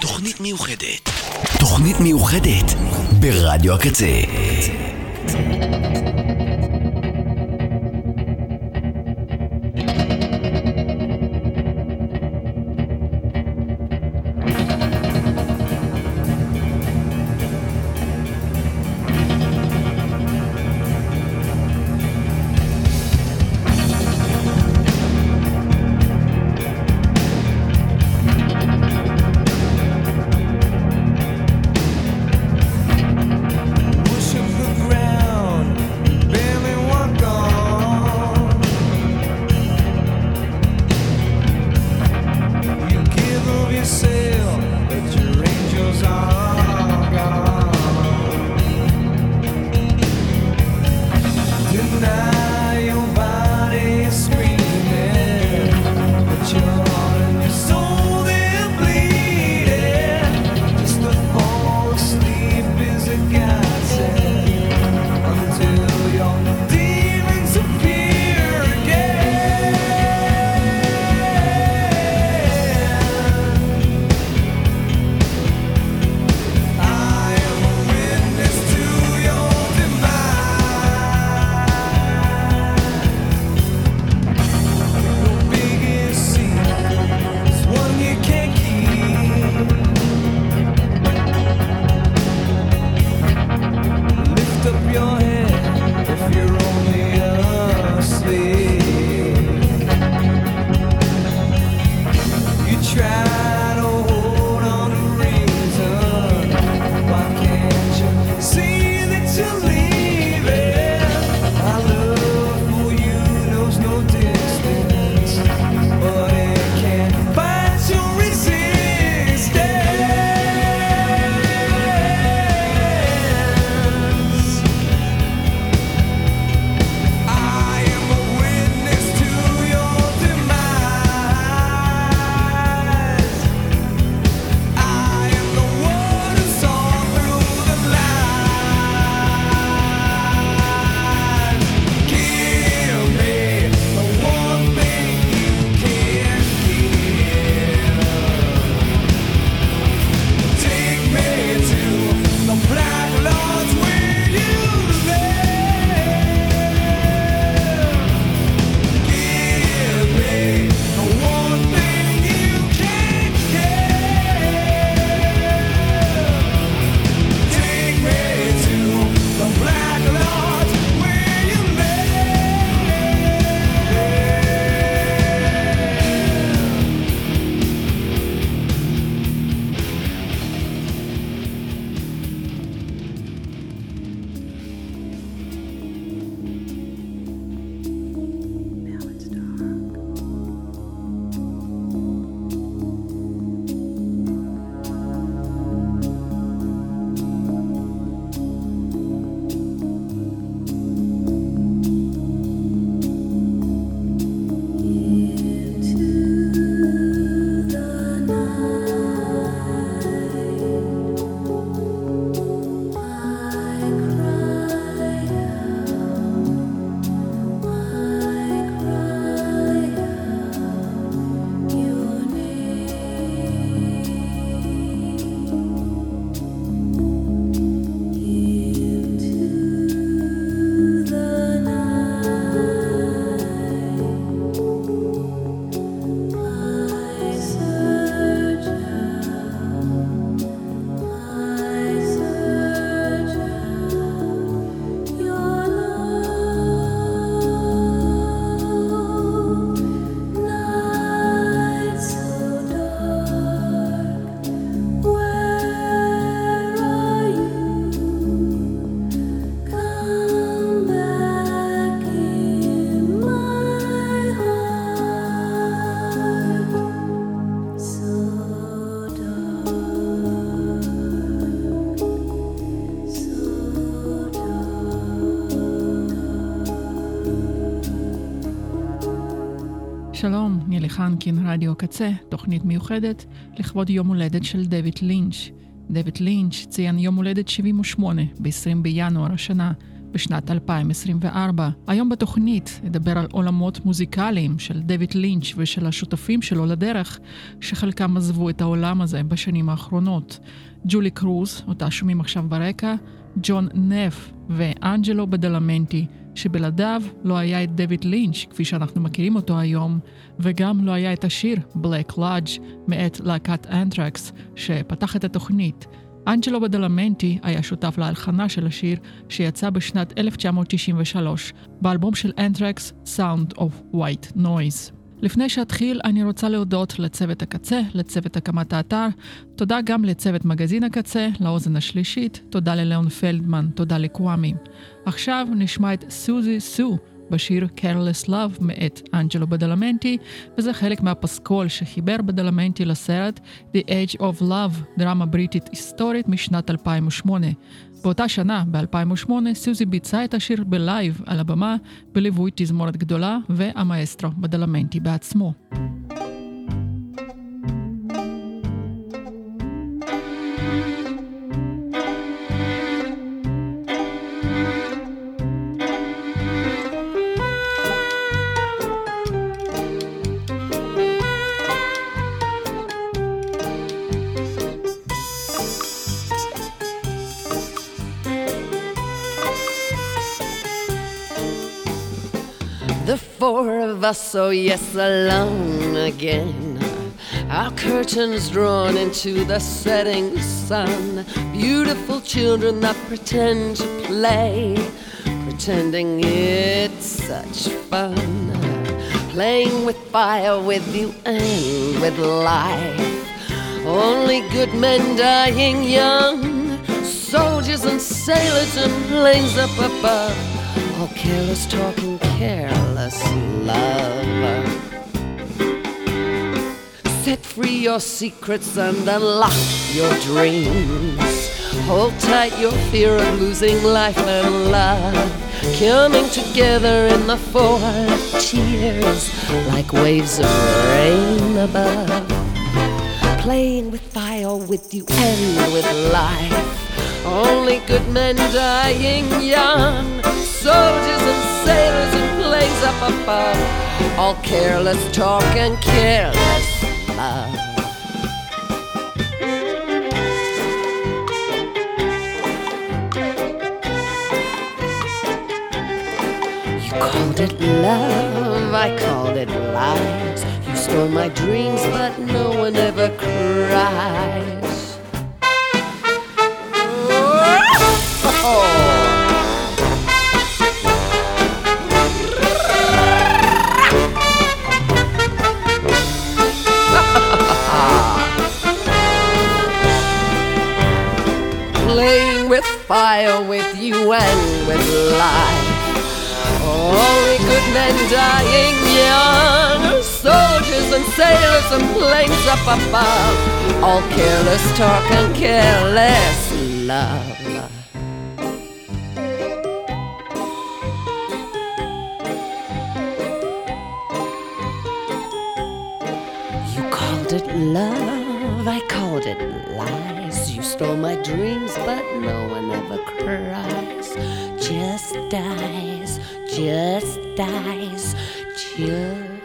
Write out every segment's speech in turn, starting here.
תוכנית מיוחדת. תוכנית מיוחדת ברדיו הקצה. שלום, נילי חנקין, רדיו קצה, תוכנית מיוחדת לכבוד יום הולדת של דויד לינץ'. דויד לינץ' ציין יום הולדת 78 ב-20 בינואר השנה, בשנת 2024. היום בתוכנית נדבר על עולמות מוזיקליים של דויד לינץ' ושל השותפים שלו לדרך, שחלקם עזבו את העולם הזה בשנים האחרונות. ג'ולי קרוז, אותה שומעים עכשיו ברקע, ג'ון נף ואנג'לו בדלמנטי, שבלעדיו לא היה את דויד לינץ', כפי שאנחנו מכירים אותו היום, וגם לא היה את השיר Black Lodge מאת להקת אנטרקס, שפתח את התוכנית. אנג'לו בדלמנטי היה שותף להלחנה של השיר שיצא בשנת 1993 באלבום של אנטרקס Sound of White Noise. לפני שאתחיל, אני רוצה להודות לצוות הקצה, לצוות הקמת האתר, תודה גם לצוות מגזין הקצה, לאוזן השלישית, תודה לליאון פלדמן, תודה לקוואמי. עכשיו נשמע את סוזי סו בשיר Careless Love מאת אנג'לו בדלמנטי, וזה חלק מהפסקול שחיבר בדלמנטי לסרט The Age of Love, דרמה בריטית היסטורית משנת 2008. באותה שנה, ב-2008, סוזי ביצעה את השיר בלייב על הבמה, בליווי תזמורת גדולה והמאסטרו בדלמנטי בעצמו. Four of us, oh yes, alone again. Our curtains drawn into the setting sun. Beautiful children that pretend to play, pretending it's such fun. Playing with fire, with you, and with life. Only good men dying young. Soldiers and sailors and planes up above all careless talking, love. Set free your secrets and unlock your dreams. Hold tight your fear of losing life and love. Coming together in the four tears, like waves of rain above. Playing with fire with you and with life. Only good men dying young soldiers and sailors and planes up above. All careless talk and careless love. You called it love, I called it lies. You stole my dreams, but no one ever cries. Fire with you and with life. Oh, Only good men dying young, soldiers and sailors and planes up above, all careless talk and careless love. You called it love, I called it stole my dreams, but no one ever cries. Just dies, just dies, just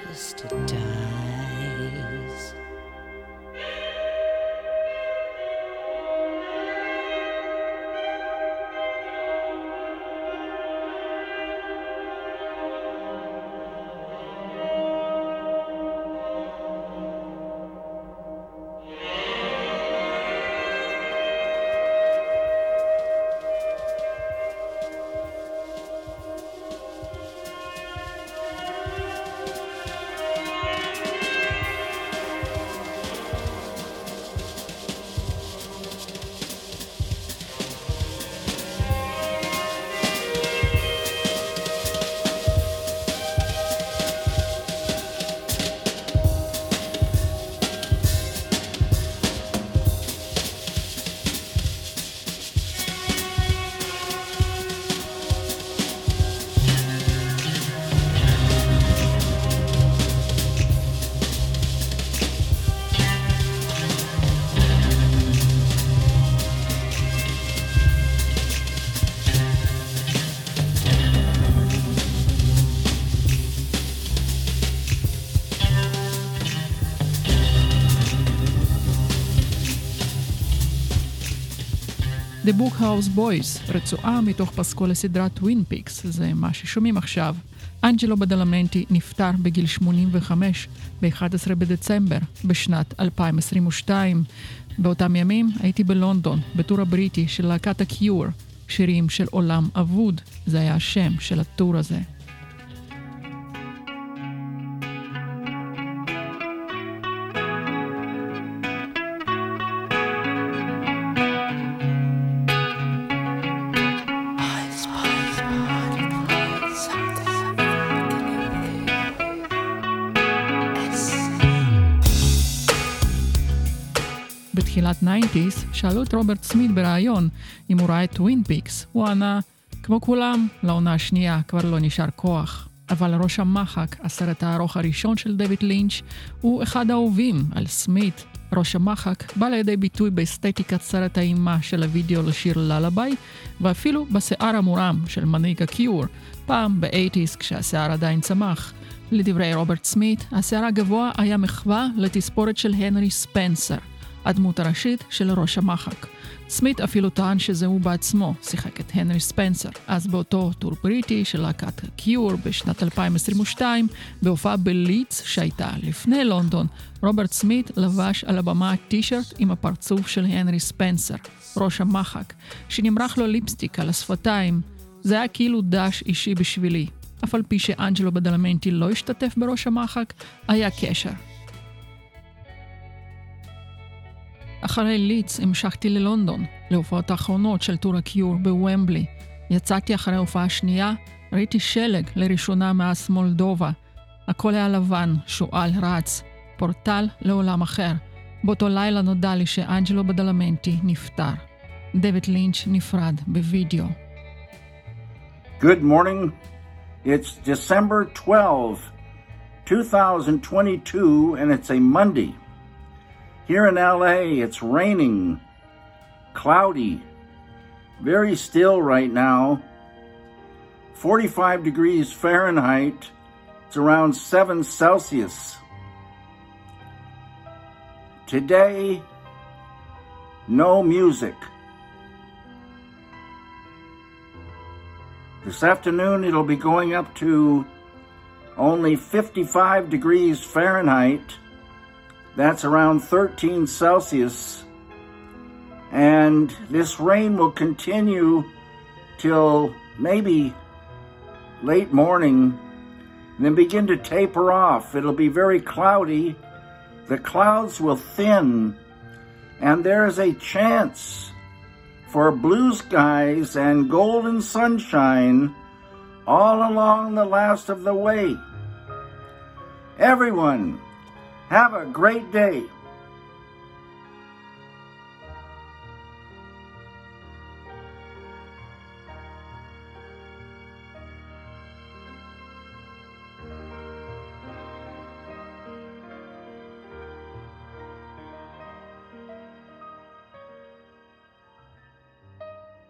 The Bookhouse Boys, רצועה מתוך פסקול הסדרה טווין פיקס, זה מה ששומעים עכשיו. אנג'לו בדלמנטי נפטר בגיל 85 ב-11 בדצמבר בשנת 2022. באותם ימים הייתי בלונדון, ב tour הבריטי של להקת הקיור, שירים של עולם אבוד, זה היה השם של ה tour הזה. בתחילת 90's, שאלו את רוברט סמית בריאיון אם הוא ראה את טווין פיקס. הוא ענה, כמו כולם, לעונה השנייה כבר לא נשאר כוח. אבל ראש המחק, הסרט הארוך הראשון של דויד לינץ', הוא אחד האהובים על סמית. ראש המחק בא לידי ביטוי באסתטיקת סרט האימה של הוידאו לשיר Lullaby, ואפילו בשיער המורם של מנהיג הקיור, פעם ב-80's כשהשיער עדיין צמח. לדברי רוברט סמית, השיער הגבוה היה מחווה לתספורת של הנרי ספנסר, הדמות הראשית של ראש המחק. סמית אפילו טען שזה הוא בעצמו שיחק את הנרי ספנסר. אז באותו טור בריטי של להקת קיור בשנת 2022, בהופעה בליץ שהייתה לפני לונדון, רוברט סמית לבש על הבמה טישרט עם הפרצוף של הנרי ספנסר, ראש המחק, שנמרח לו ליפסטיק על השפתיים. זה היה כאילו דש אישי בשבילי. אף על פי שאנג'לו בדלמנטי לא השתתף בראש המחק, היה קשר. אחרי ליץ המשכתי ללונדון, להופעות האחרונות של טור הקיור בוומבלי. יצאתי אחרי ההופעה השנייה, ראיתי שלג לראשונה מאז מולדובה. הכל היה לבן, שועל רץ, פורטל לעולם אחר. באותו לילה נודע לי שאנג'לו בדלמנטי נפטר. דויד לינץ' נפרד בווידאו. Good morning. It's December 12, 2022, and it's a Monday. Here in LA, it's raining, cloudy, very still right now. 45 degrees Fahrenheit. It's around 7 Celsius. Today, no music. This afternoon, it'll be going up to only 55 degrees Fahrenheit. That's around 13 Celsius. And this rain will continue till maybe late morning and then begin to taper off. It'll be very cloudy. The clouds will thin, and there is a chance for blue skies and golden sunshine all along the last of the way. Everyone, have a great day.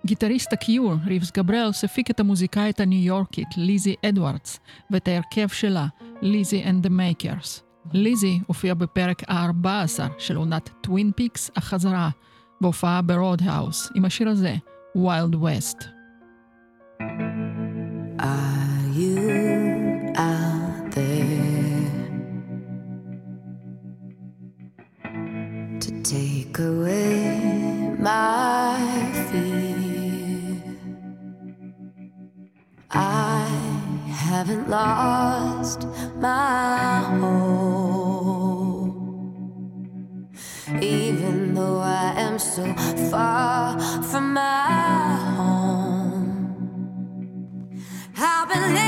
גיטריסט הקיור, ריבס גבריאלס, הפיק את המוזיקאית הניו יורקית ליזי אדוארדס ואת ההרכב שלה, Lizzie and the Makers. ליזי הופיע בפרק ה-14 של עונת טווין פיקס החזרה, בהופעה ברודהאוס, עם השיר הזה, Wild West. Are you out there to take away my fear? I haven't lost my hope, even though I am so far from my home. I've been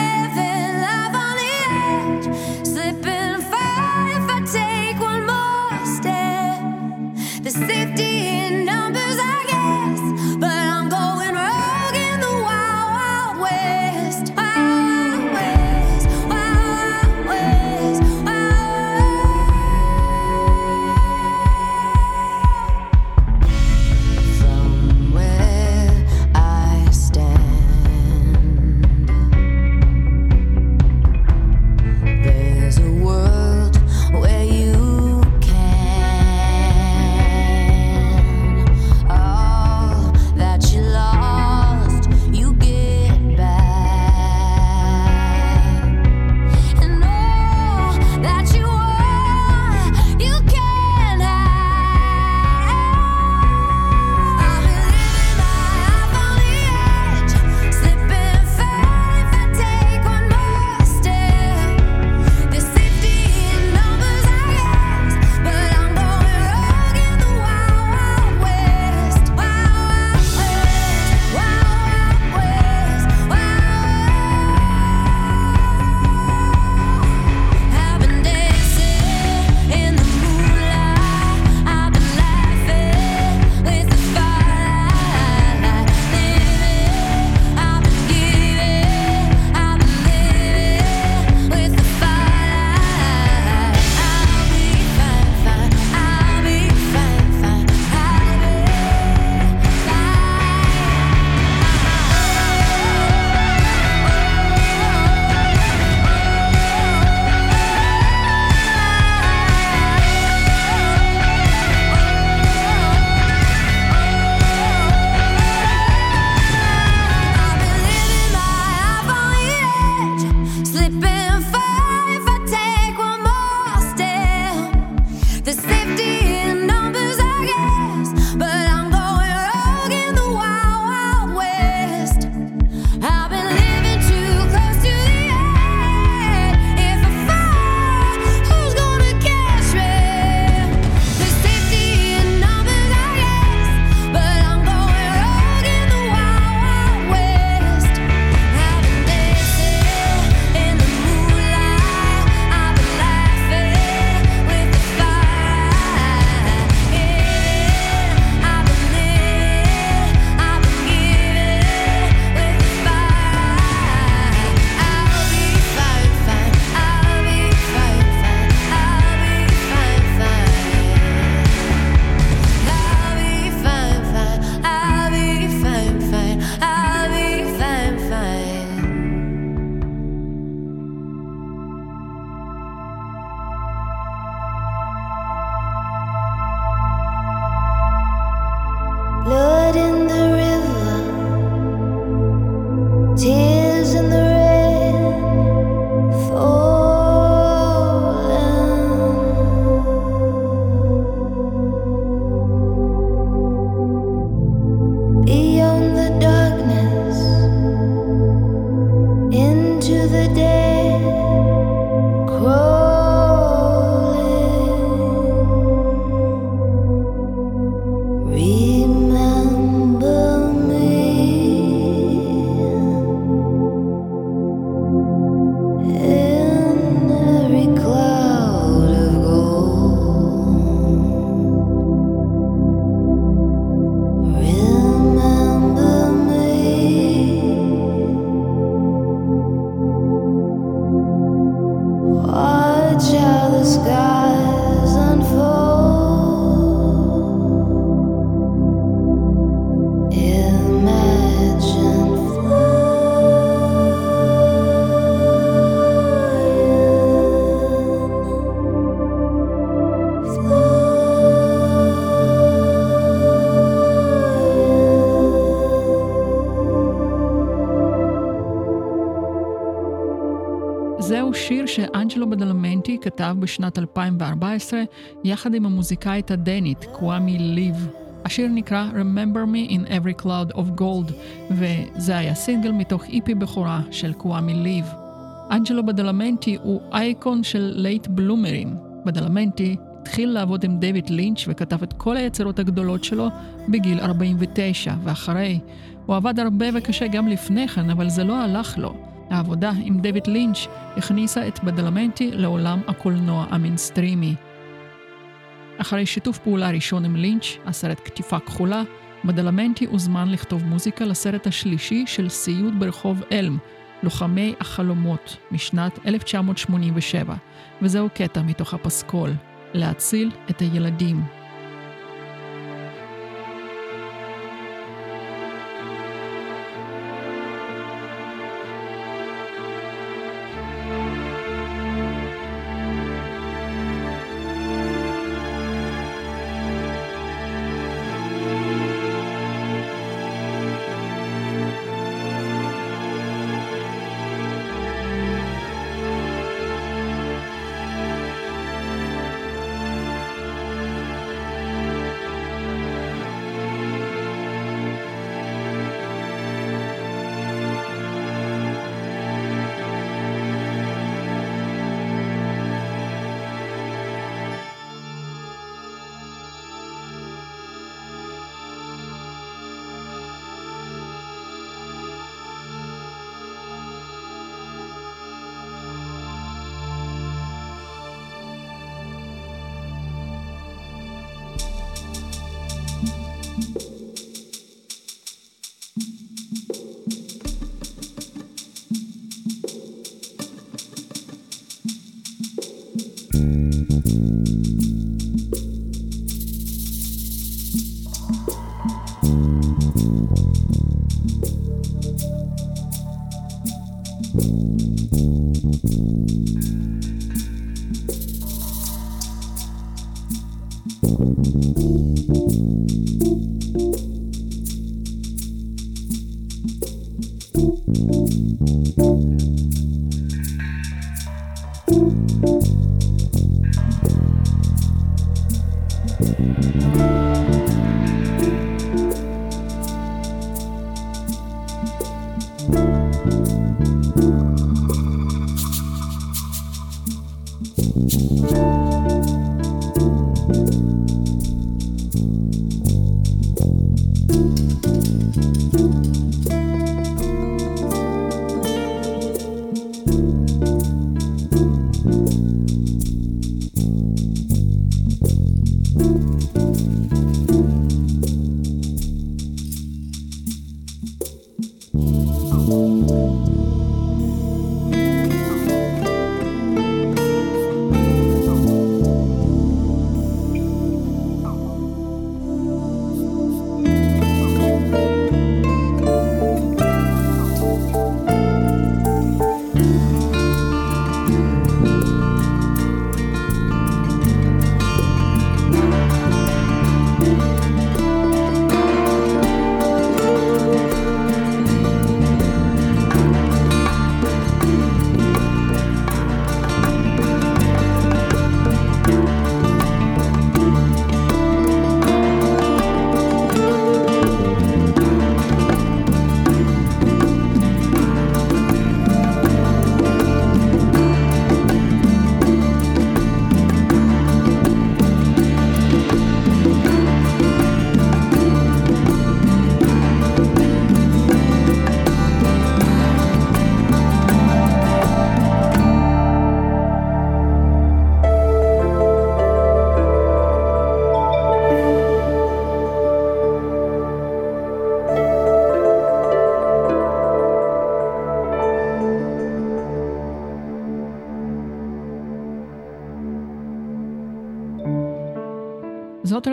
כתב בשנת 2014 יחד עם המוזיקאית הדנית קוואמי ליב. השיר נקרא Remember Me in Every Cloud of Gold, וזה היה סינגל מתוך EP בכורה של קוואמי ליב. אנג'לו בדלמנטי הוא אייקון של late bloomer ים. בדלמנטי התחיל לעבוד עם דויד לינץ' וכתב את כל היצירות הגדולות שלו בגיל 49, ואחרי. הוא עבד הרבה וקשה גם לפני כן, אבל זה לא הלך לו. העבודה עם דויד לינץ' הכניסה את בדלמנטי לעולם הקולנוע המינסטרימי. אחרי שיתוף פעולה ראשון עם לינץ', הסרט קטיפה כחולה, בדלמנטי הוזמן לכתוב מוזיקה לסרט השלישי של סיוט ברחוב אלם, לוחמי החלומות, משנת 1987, וזהו קטע מתוך הפסקול, להציל את הילדים.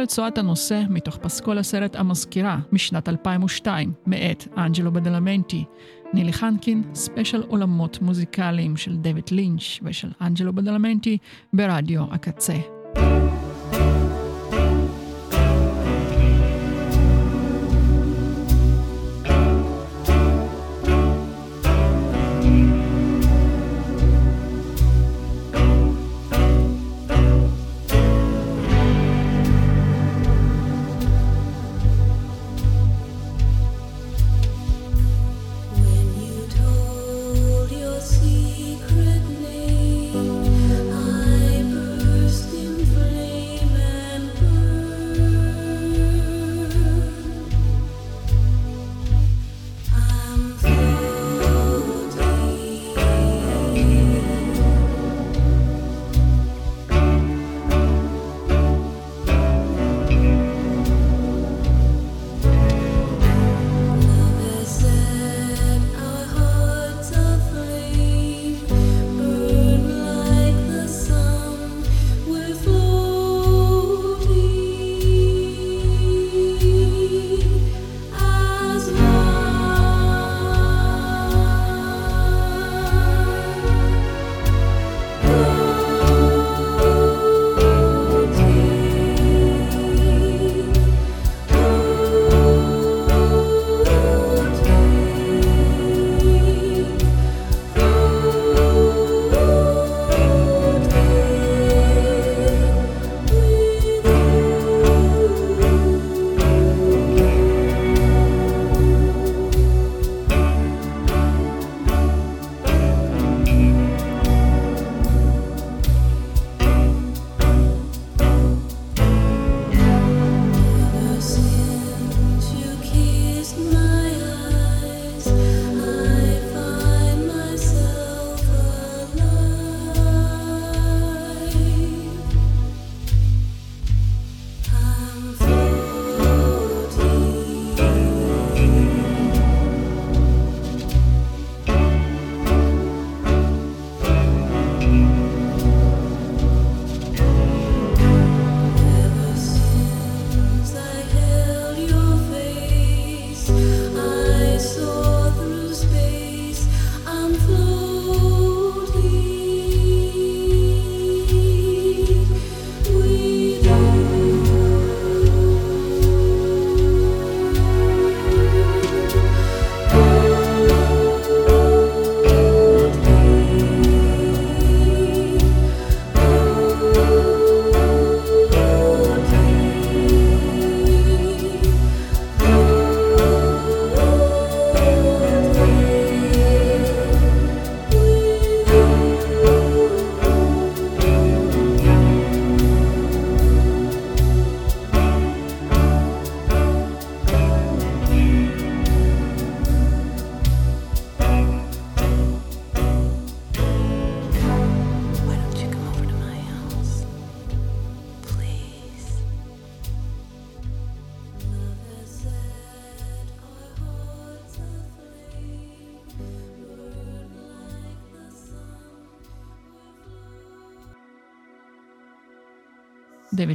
רצועת הנושא מתוך פסקול הסרט המזכירה משנת 2002, מאת אנג'לו בדלמנטי. נילי חנקין, ספיישל עולמות מוזיקליים של דויד לינץ' ושל אנג'לו בדלמנטי ברדיו הקצה.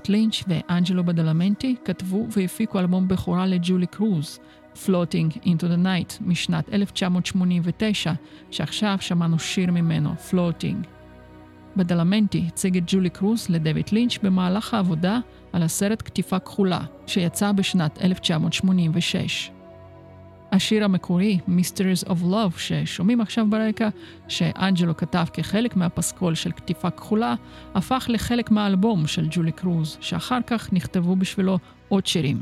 דויד לינץ' ואנג'לו בדלמנטי כתבו והפיקו אלבום בכורה לג'ולי קרוז, Floating into the Night, משנת 1989, שעכשיו שמענו שיר ממנו, Floating. בדלמנטי הציג את ג'ולי קרוז לדויד לינץ' במהלך העבודה על הסרט כתיפה כחולה, שיצא בשנת 1986. השיר המקורי, Mysteries of Love, ששומעים עכשיו ברקע, שאנג'לו כתב כחלק מהפסקול של כתיפה כחולה, הפך לחלק מהאלבום של ג'ולי קרוז, שאחר כך נכתבו בשבילו עוד שירים.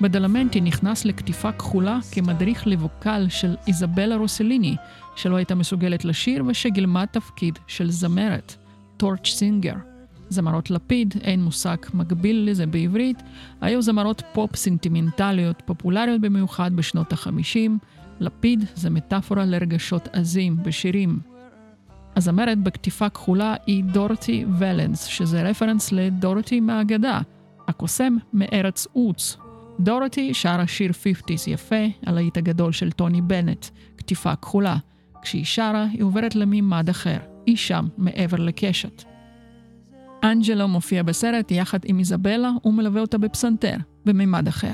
בדלמנטי נכנס לקטיפה כחולה כמדריך ל vocal של איזבלה רוסליני, שלא הייתה מסוגלת לשיר ושגילמה תפקיד של זמרת, torch singer. זמרות לפיד, אין מושג מקביל לזה בעברית, היו זמרות פופ סנטימנטליות פופולריות במיוחד בשנות ה-50. לפיד זה מטאפורה לרגשות עזים בשירים. הזמרת בקטיפה כחולה היא דורטי ולנס, שזה רפרנס לדורטי מהאגדה, הקוסם מארץ עוץ. דורטי שרה שיר 50's יפה, הלהיט הגדול של טוני בנט, כתיפה כחולה. כשהיא שרה, היא עוברת למימד אחר, היא שם, מעבר לקשת. אנג'לו מופיע בסרט יחד עם איזבלה ומלווה אותה בפסנתר, במימד אחר.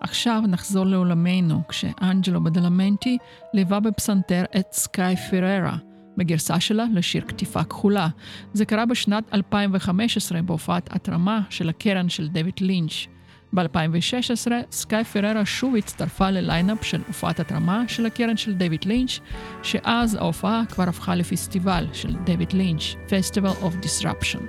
עכשיו נחזור לעולמנו, כשאנג'לו בדלמנטי ליווה בפסנתר את סקאי פיררה, בגרסה שלה לשיר כתיפה כחולה. זה קרה בשנת 2015 בהופעת התרמה של הקרן של דויד לינץ'. ב-2016 סקאי פררה שוב הצטרפה לליינאפ של הופעת התרמה של הקרן של דויד לינץ', שאז ההופעה כבר הפכה לפסטיבל של דויד לינץ', Festival of Disruption.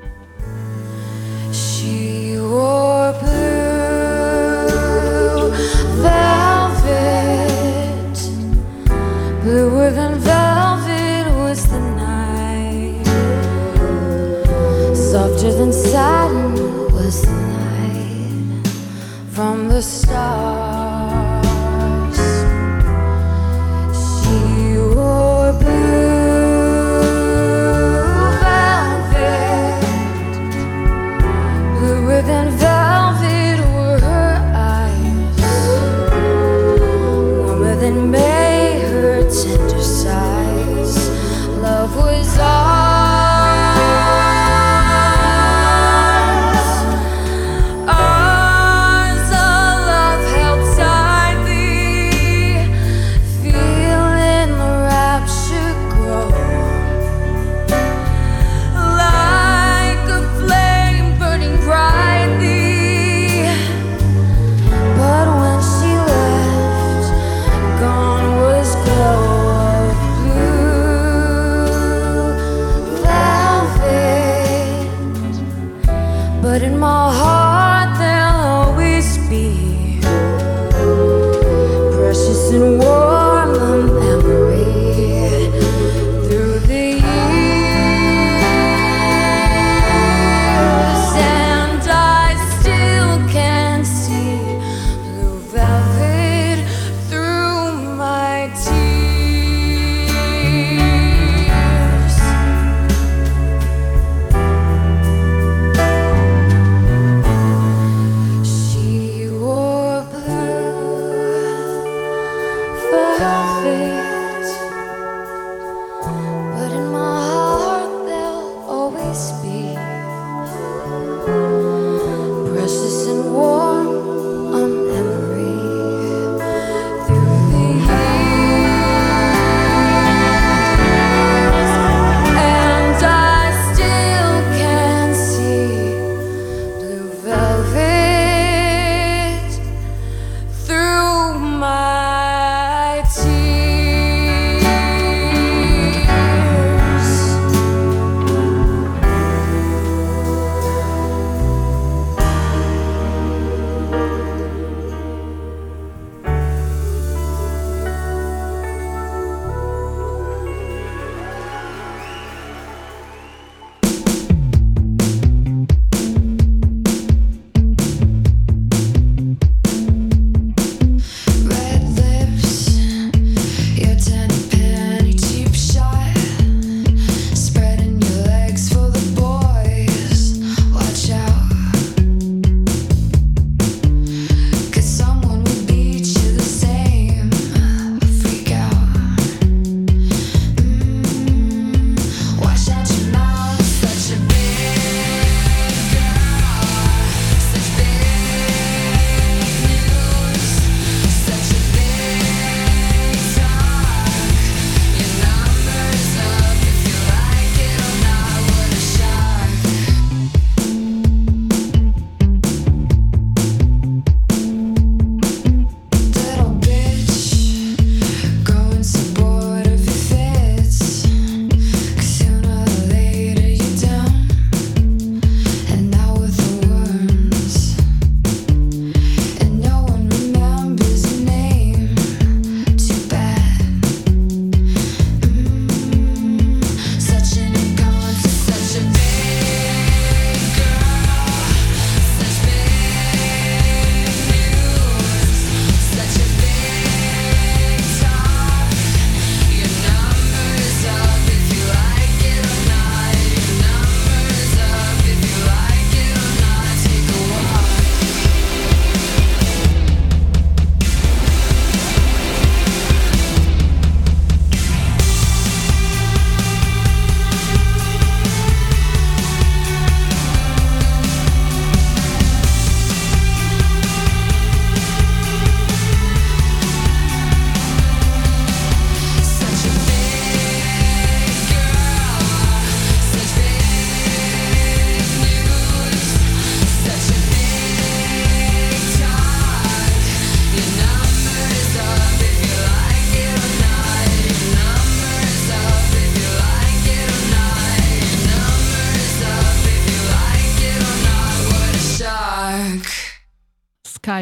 Softer than satin was the night from the stars.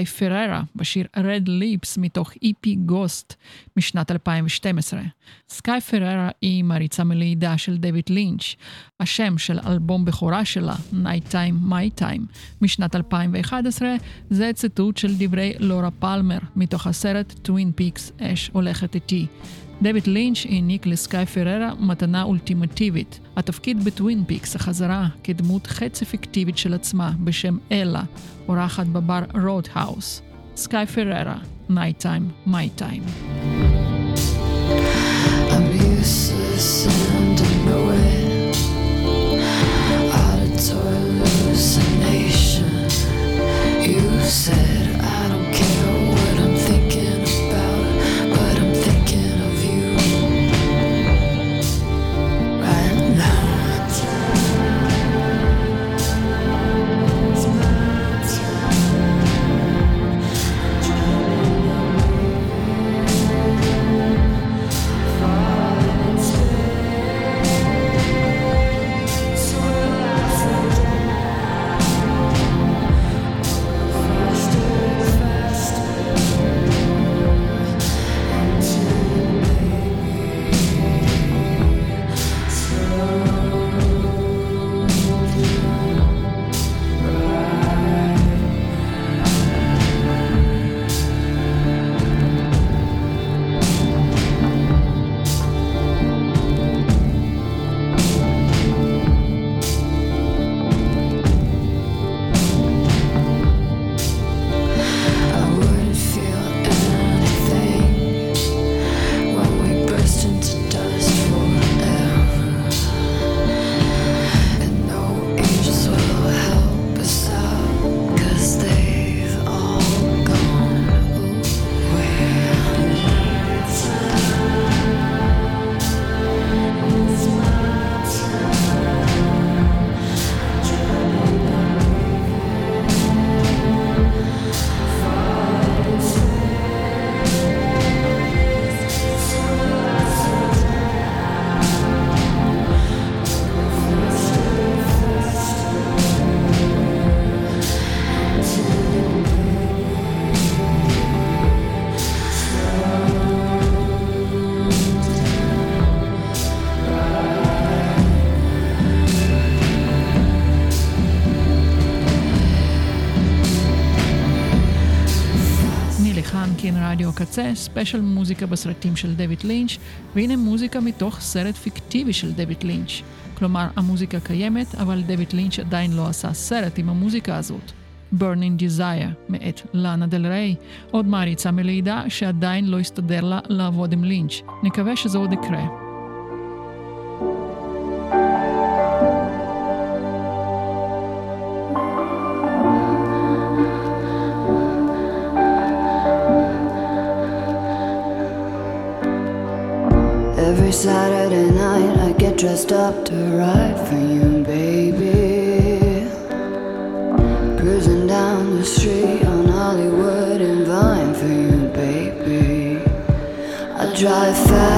סקאי פררה בשיר Red Lips מתוך EP Ghost משנת 2012. סקאי פררה היא מעריצה מלידה של דויד לינץ', השם של אלבום בכורה שלה, Night Time My Time, משנת 2011, זה ציטוט של דברי לורה פלמר מתוך הסרט טווין פיקס אש הולכת איתי. דויד לינץ' העניק לסקאי פררה מתנה אולטימטיבית, התפקיד בטווין פיקס החזרה כדמות חצי פיקטיבית של עצמה בשם אלה, אורחת בבר רודהאוס. סקאי פררה, Night Time, My Time. I'm said רדיו קצה, ספיישל מוזיקה בסרטים של דויד לינץ', והנה מוזיקה מתוך סרט פיקטיבי של דויד לינץ'. כלומר, המוזיקה קיימת, אבל דויד לינץ' עדיין לא עשה סרט עם המוזיקה הזאת. Burning Desire, מאת לאנה דל ריי, עוד מעריצה מלידה שעדיין לא הסתדר לה לעבוד עם לינץ'. נקווה שזה עוד יקרה. Dressed up to ride for you, baby. Cruising down the street on Hollywood and Vine for you, baby. I drive fast,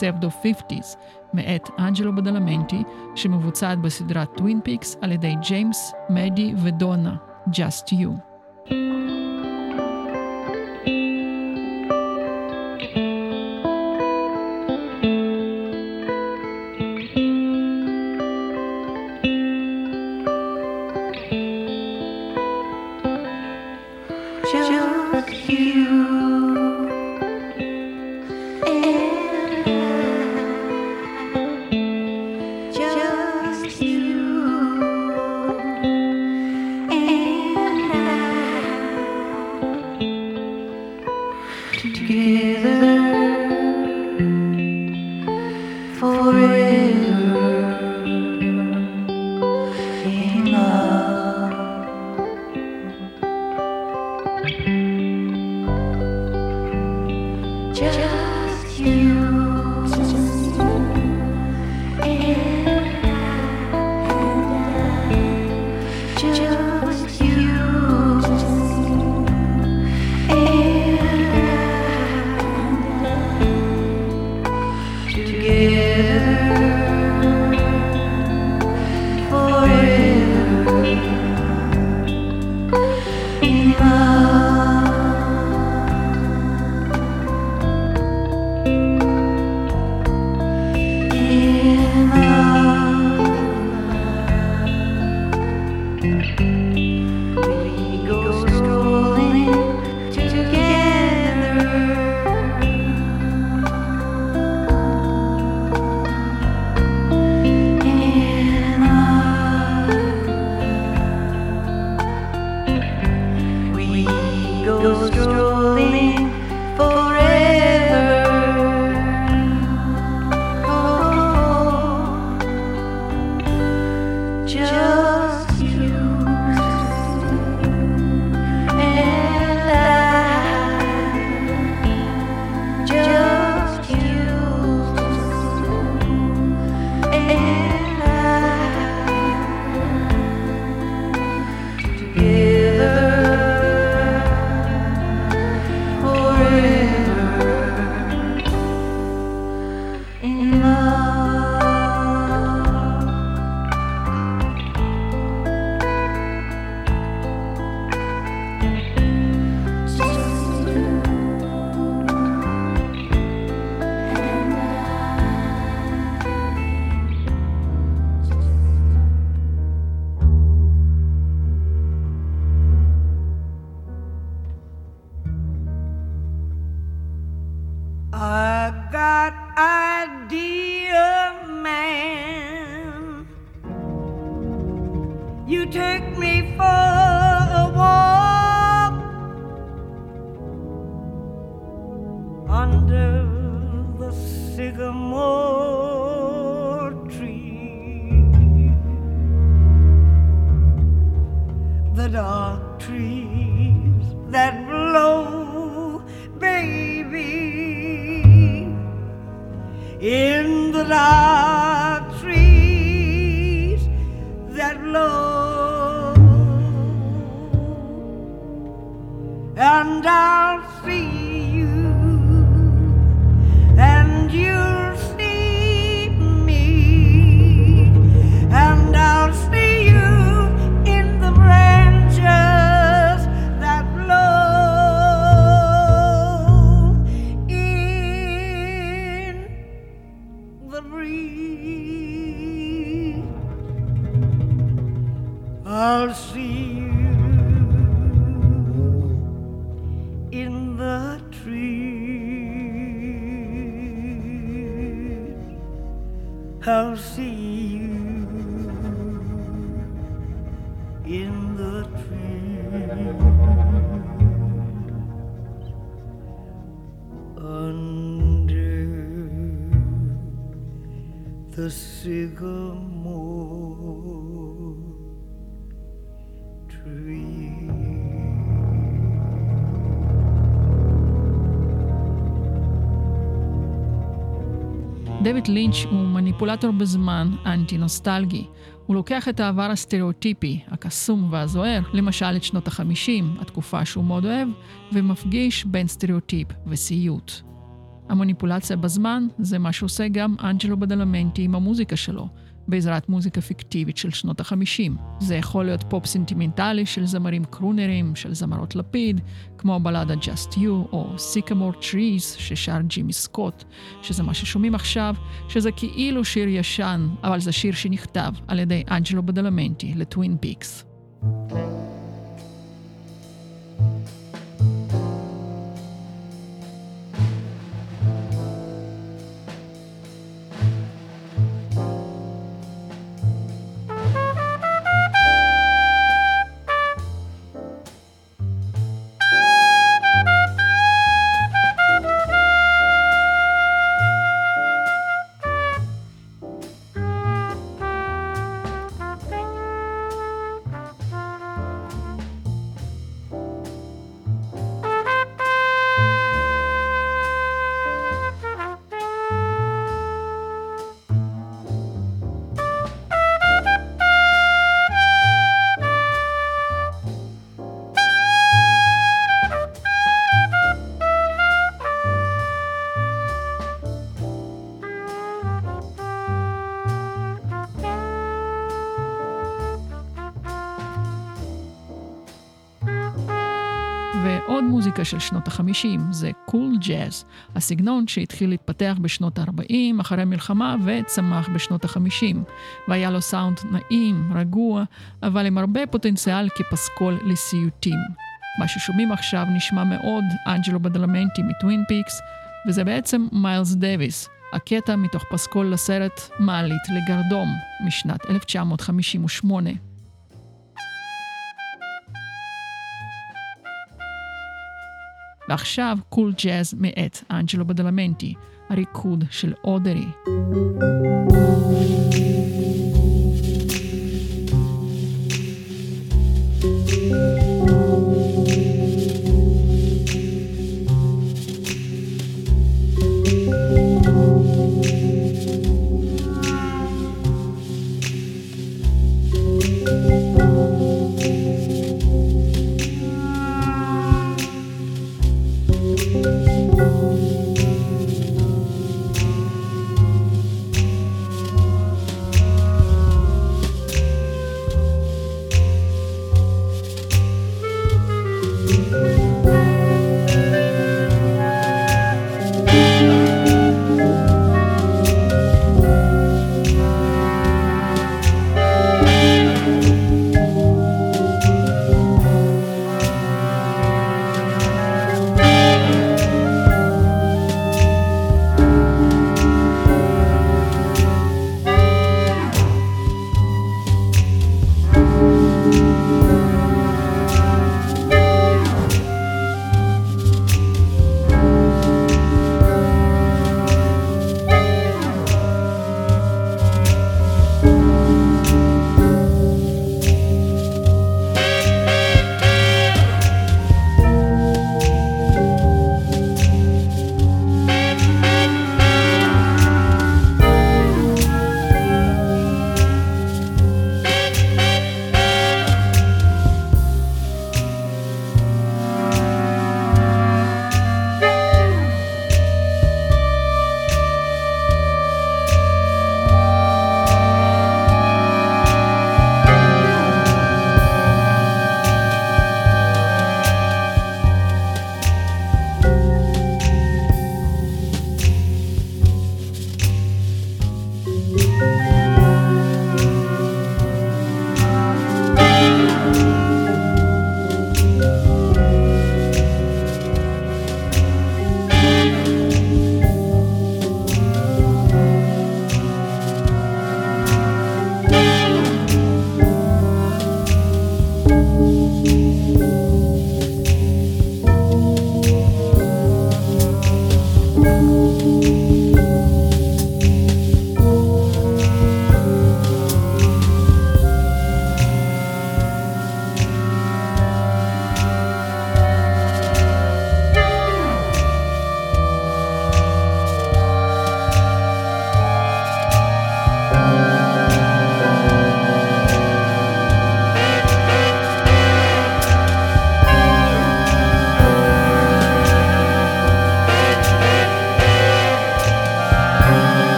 פסבדו-קרונרית, פסבדו-50's, מאת אנג'לו בדלמנטי, שמבוצעת בסדרת טווין פיקס על ידי ג'יימס, מדי ודונה, Just You. דויד מניפולטור בזמן אנטי-נוסטלגי. הוא לוקח את העבר הסטריאוטיפי, הקסום והזוהר, למשל את שנות החמישים, התקופה שהוא מאוד אוהב, ומפגיש בין סטריאוטיפ וסיוט. המניפולציה בזמן זה מה שעושה גם אנג'לו בדלמנטי עם המוזיקה שלו, בעזרת מוזיקה פיקטיבית של שנות ה-50. זה יכול להיות פופ סנטימנטלי של זמרים קרונרים, של זמרות לפיד, כמו הבלדה Just You, או Sycamore Trees ששר ג'ימי סקוט, שזה מה ששומעים עכשיו, שזה כאילו שיר ישן, אבל זה שיר שנכתב על ידי אנג'לו בדלמנטי לטווין פיקס. ועוד מוזיקה של שנות ה-50, זה cool cool ג'אז, הסגנון שהתחיל להתפתח בשנות ה-40 אחרי המלחמה וצמח בשנות ה-50, והיה לו סאונד נעים, רגוע, אבל עם הרבה פוטנציאל כפסקול לסיוטים. מה ששומעים עכשיו נשמע מאוד אנג'לו בדלמנטי מטווין פיקס, וזה בעצם מיילס דוויס, הקטע מתוך פסקול לסרט מעלית לגרדום משנת 1958. ועכשיו קול ג'אז מאת אנג'לו בדלמנטי, הריקוד של אודרי.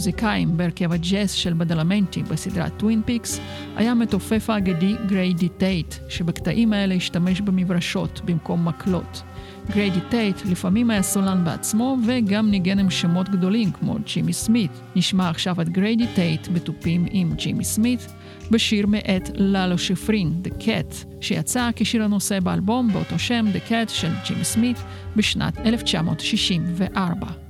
המוזיקאים בהרכב הג'אז של בדלמנטי בסדרת טווין פיקס היה מתופף האגדי גריידי טייט, שבקטעים האלה השתמש במברשות במקום מקלות. גריידי טייט לפעמים היה סולן בעצמו וגם ניגן עם שמות גדולים כמו ג'ימי סמית. נשמע עכשיו את גריידי טייט בתופים עם ג'ימי סמית בשיר מאת לאלו שיפרין, The Cat, שיצא כשיר הנושא באלבום באותו שם, The Cat של ג'ימי סמית, בשנת 1964.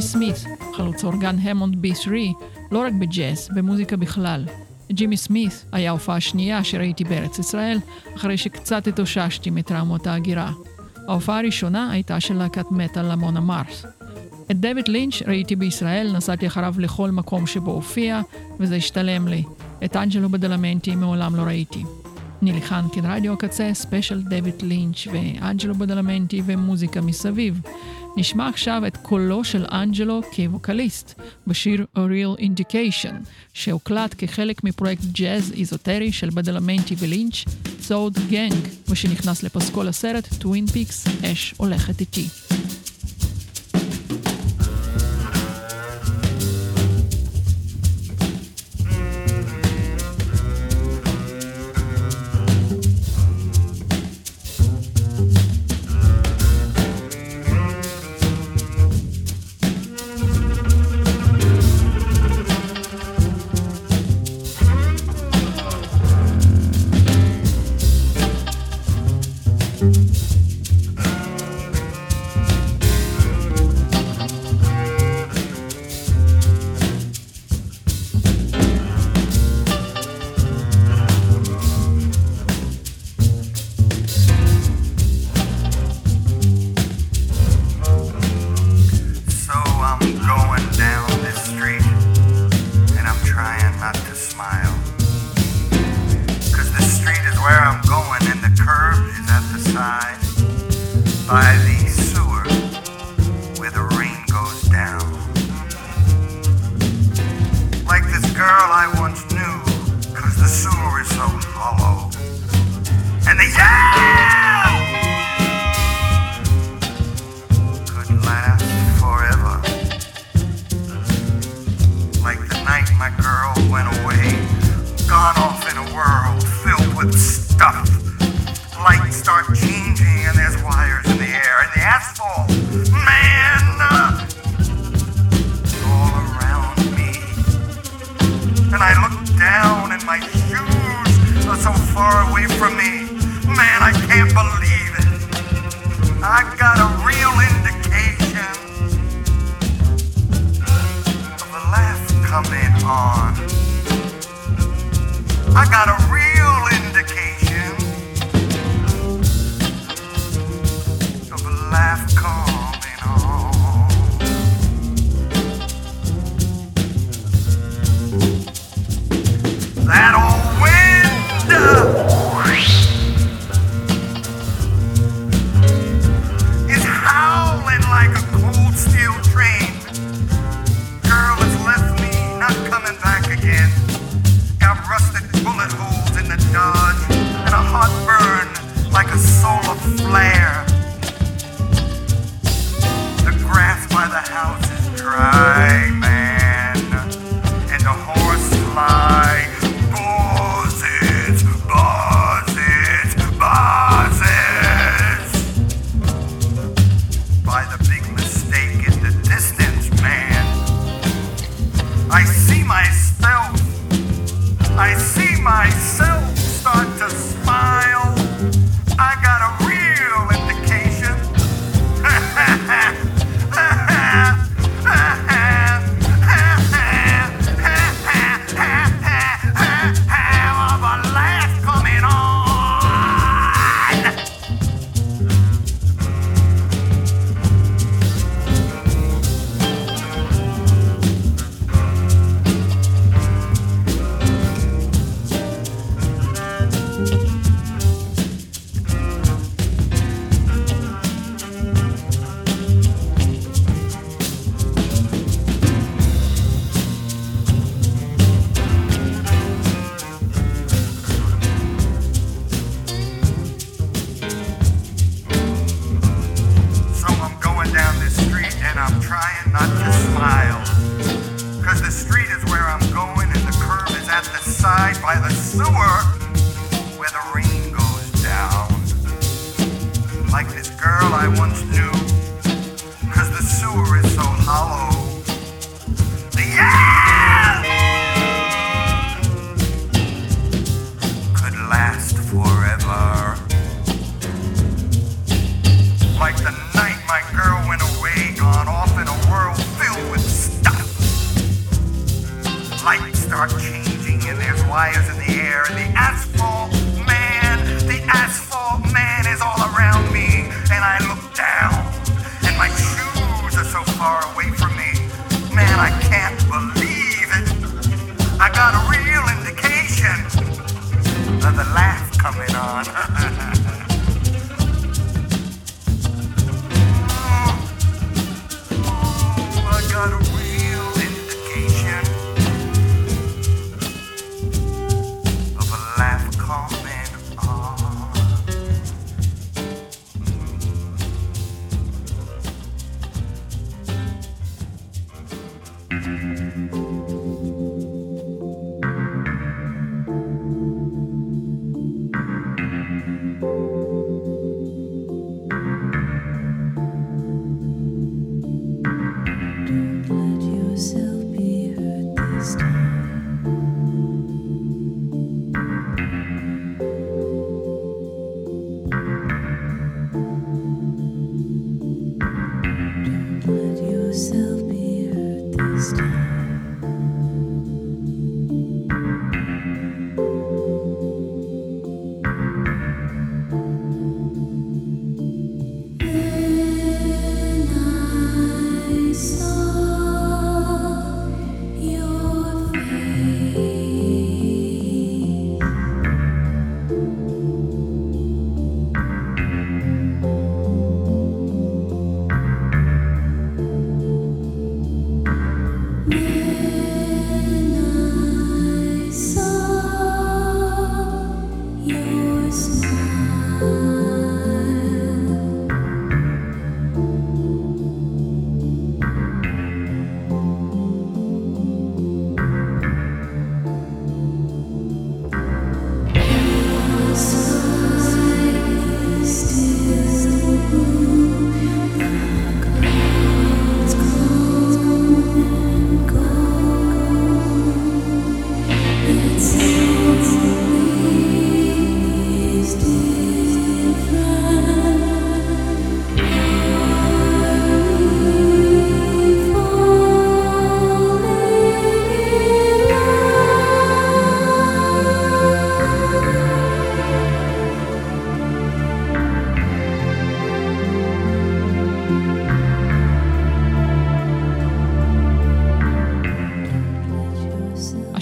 ג'ימי סמית, חלוץ אורגן האמונד B3, לא רק בג'אז, במוזיקה בכלל. ג'ימי סמית היה ההופעה השנייה שראיתי בארץ ישראל, אחרי שקצת התאוששתי מטראומות ההגירה. ההופעה הראשונה הייתה של להקת מטאל למונה מרס. את דויד לינץ' ראיתי בישראל, נסעתי אחריו לכל מקום שבו הופיע, וזה השתלם לי. את אנג'לו בדלמנטי מעולם לא ראיתי. נילי חנקין, רדיו הקצה, ספיישל דויד לינץ' ואנג'לו בדלמנטי ומוזיקה מסביב. נשמע עכשיו את קולו של אנג'לו כווקליסט בשיר A Real Indication, שהוקלט כחלק מפרויקט ג'אז איזוטרי של בדלמנטי ולינץ', Thought Gang, ושנכנס לפסקול הסרט טווין פיקס, אש הולכת איתי.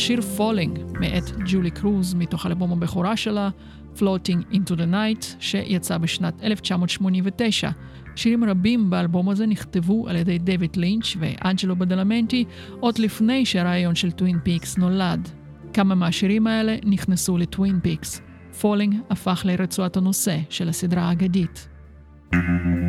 השיר Falling מאת ג'ולי קרוז מתוך אלבום הבכורה שלה, Floating into the Night, שיצא בשנת 1989. שירים רבים באלבום הזה נכתבו על ידי דויד לינץ' ואנג'לו בדלמנטי עוד לפני שהרעיון של טווין פיקס נולד. כמה מהשירים האלה נכנסו לטווין פיקס. Falling הפך לרצועת הנושא של הסדרה האגדית. הקטע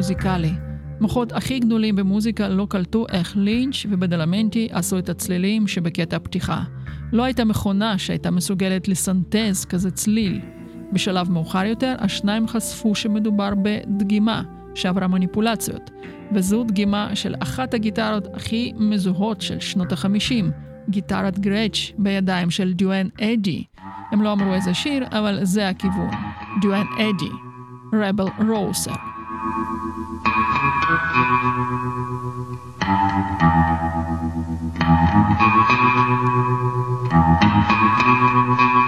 מוזיקלי. מוחות הכי גדולים במוזיקה לא קלטו איך לינץ' ובדלמנטי עשו את הצלילים שבקטע הפתיחה. לא הייתה מכונה שהייתה מסוגלת לסנטז כזה צליל. בשלב מאוחר יותר, השניים חשפו שמדובר בדגימה שעברה מניפולציות, וזו דגימה של אחת הגיטרות הכי מזוהות של שנות החמישים, גיטרת גרץ' בידיים של דיואן אדי. הם לא אמרו איזה שיר, אבל זה הכיוון. דיואן אדי, רבל רוסר. Thank you.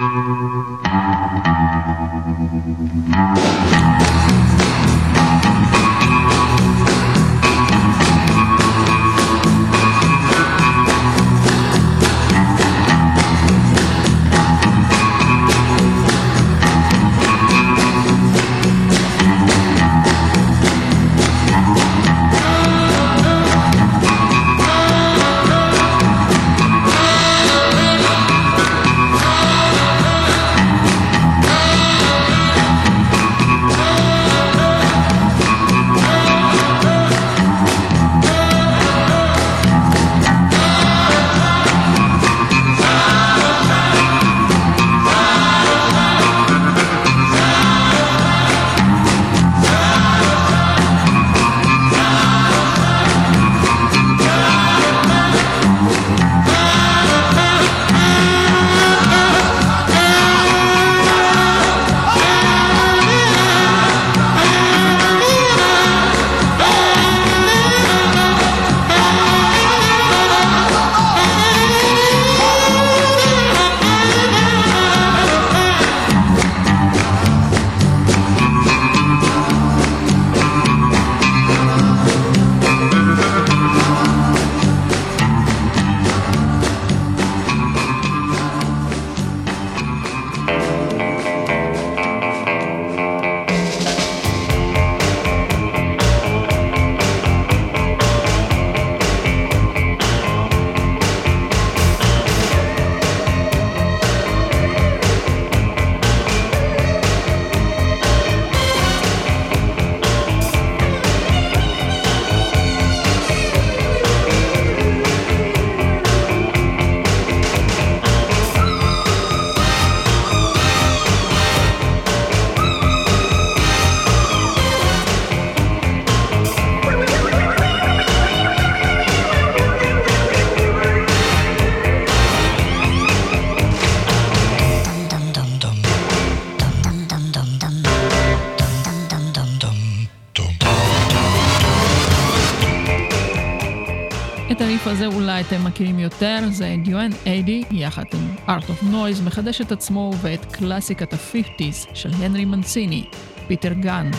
הזה אולי אתם מכירים יותר, זה דיואן איידי, יחד עם Art of Noise, מחדש את עצמו ואת קלאסיקת ה-50's של הנרי מנציני, פיטר גן.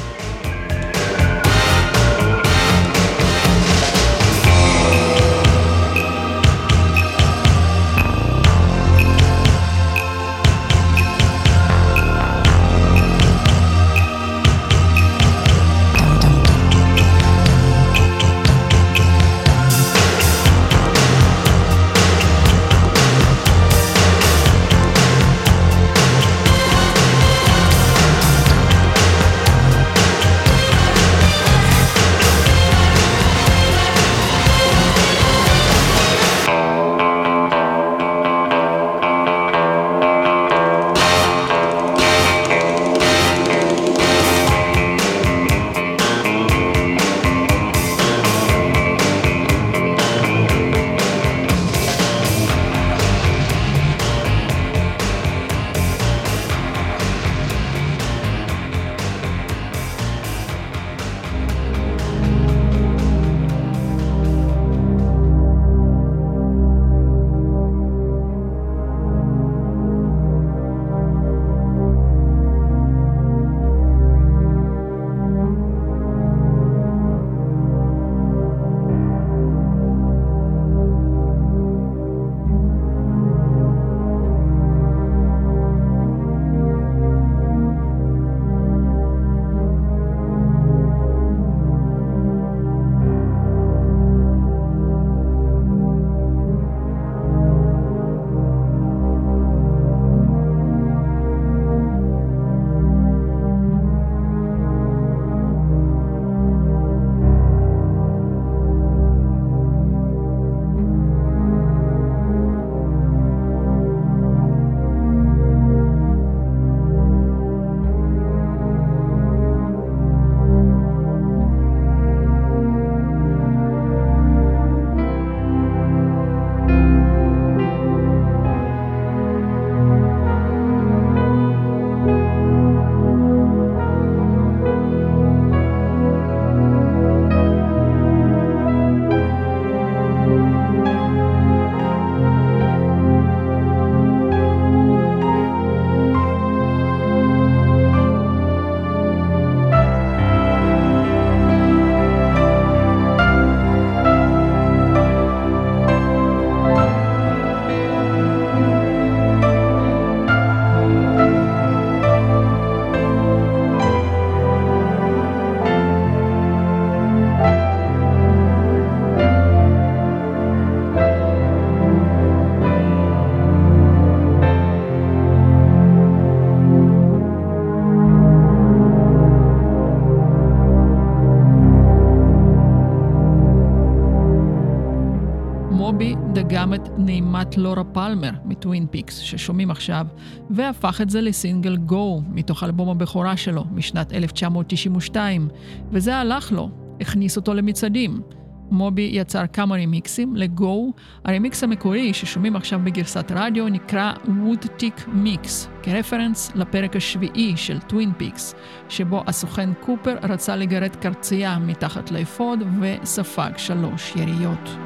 נעימת לורה פלמר מטווין פיקס, ששומעים עכשיו, והפך את זה לסינגל Go, מתוך אלבום הבכורה שלו, משנת 1992, וזה הלך לו, הכניס אותו למצעדים. מובי יצר כמה רימיקסים ל Go. הרימיקס המקורי ששומעים עכשיו בגרסת רדיו נקרא Woodtick Mix, כרפרנס לפרק השביעי של טווין פיקס, שבו הסוכן קופר רצה לגרד קרצייה מתחת לאפוד וספג שלוש יריות.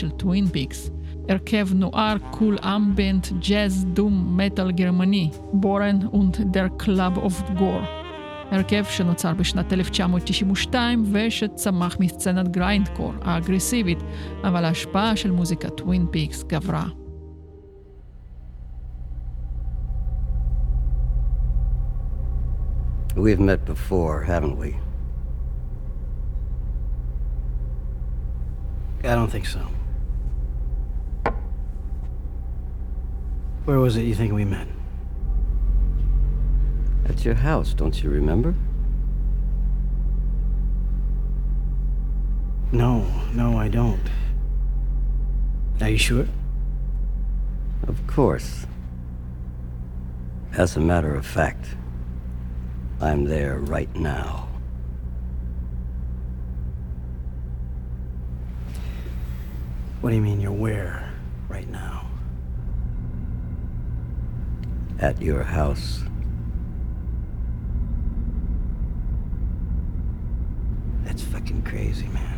של טווין פיקס. הרכב נוער, קול אמבנט, ג'אז, דום, מטאל גרמני, בורן und der Club of Gore. הרכב שנוצר בשנת 1992 ושצמח מסצנת גריינדקור האגרסיבית, אבל ההשפעה של מוזיקת טווין פיקס גברה. We've met before, haven't we? I don't think so. Where was it you think we met? At your house, don't you remember? No, no, I don't. Are you sure? Of course. As a matter of fact, I'm there right now. What do you mean you're where right now? At your house. That's fucking crazy, man.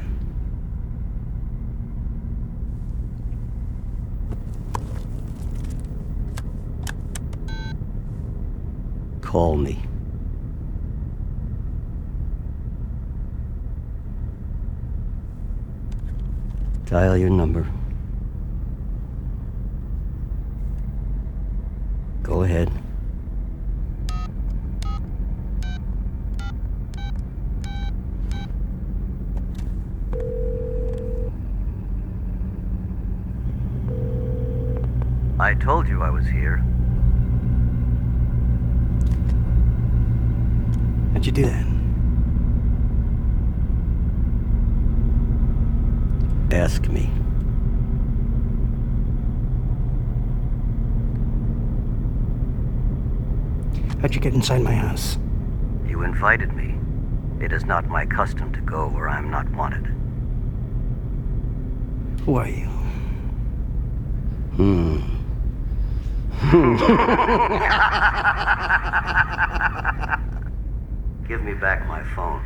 Call me. Dial your number. I told you I was here. How'd you do that? Ask me. How'd you get inside my house? You invited me. It is not my custom to go where I am not wanted. Who are you? Hmm. Give me back my phone.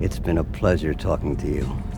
It's been a pleasure talking to you.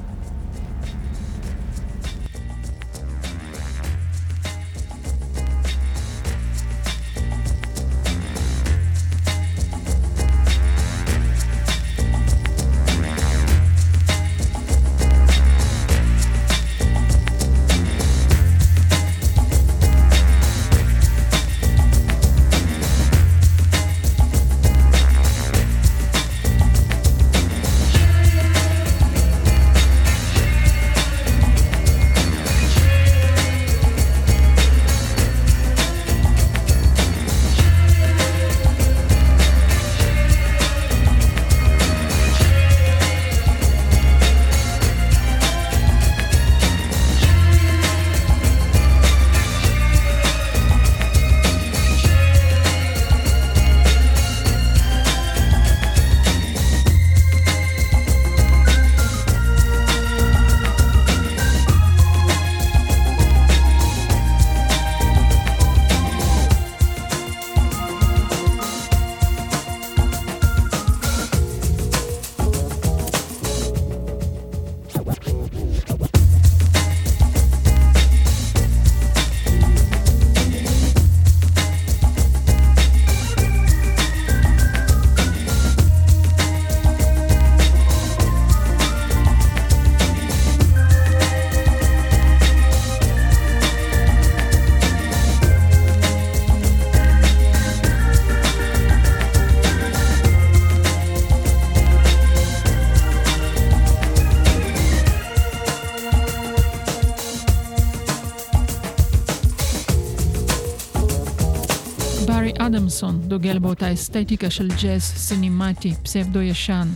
דוגל באותה אסתטיקה של ג'אז סינימטי, פסבדו ישן.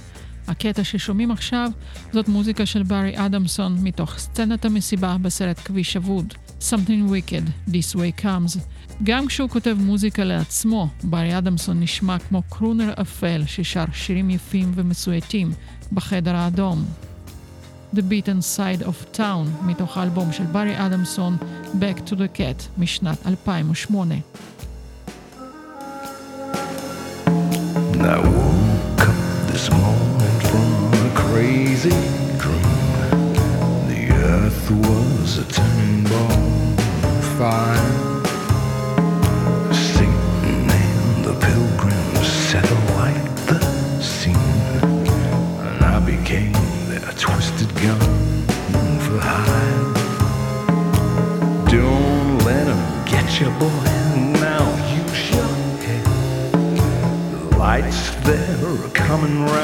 הקטע ששומעים עכשיו זאת מוזיקה של ברי אדמסון מתוך סצנת המסיבה בסרט כביש אבוד, Something Wicked, This Way Comes. גם כשהוא כותב מוזיקה לעצמו, ברי אדמסון נשמע כמו קרונר אפל ששר שירים יפים ומסויטים בחדר האדום. The Beaten Side of Town, מתוך האלבום של ברי אדמסון, Back to the Cat, משנת 2008. dream. The earth was a turning ball of fire. Satan and the pilgrims set alight the scene, and I became their twisted gun for hire. Don't let them get you, boy. Now use your head. The lights there are coming round.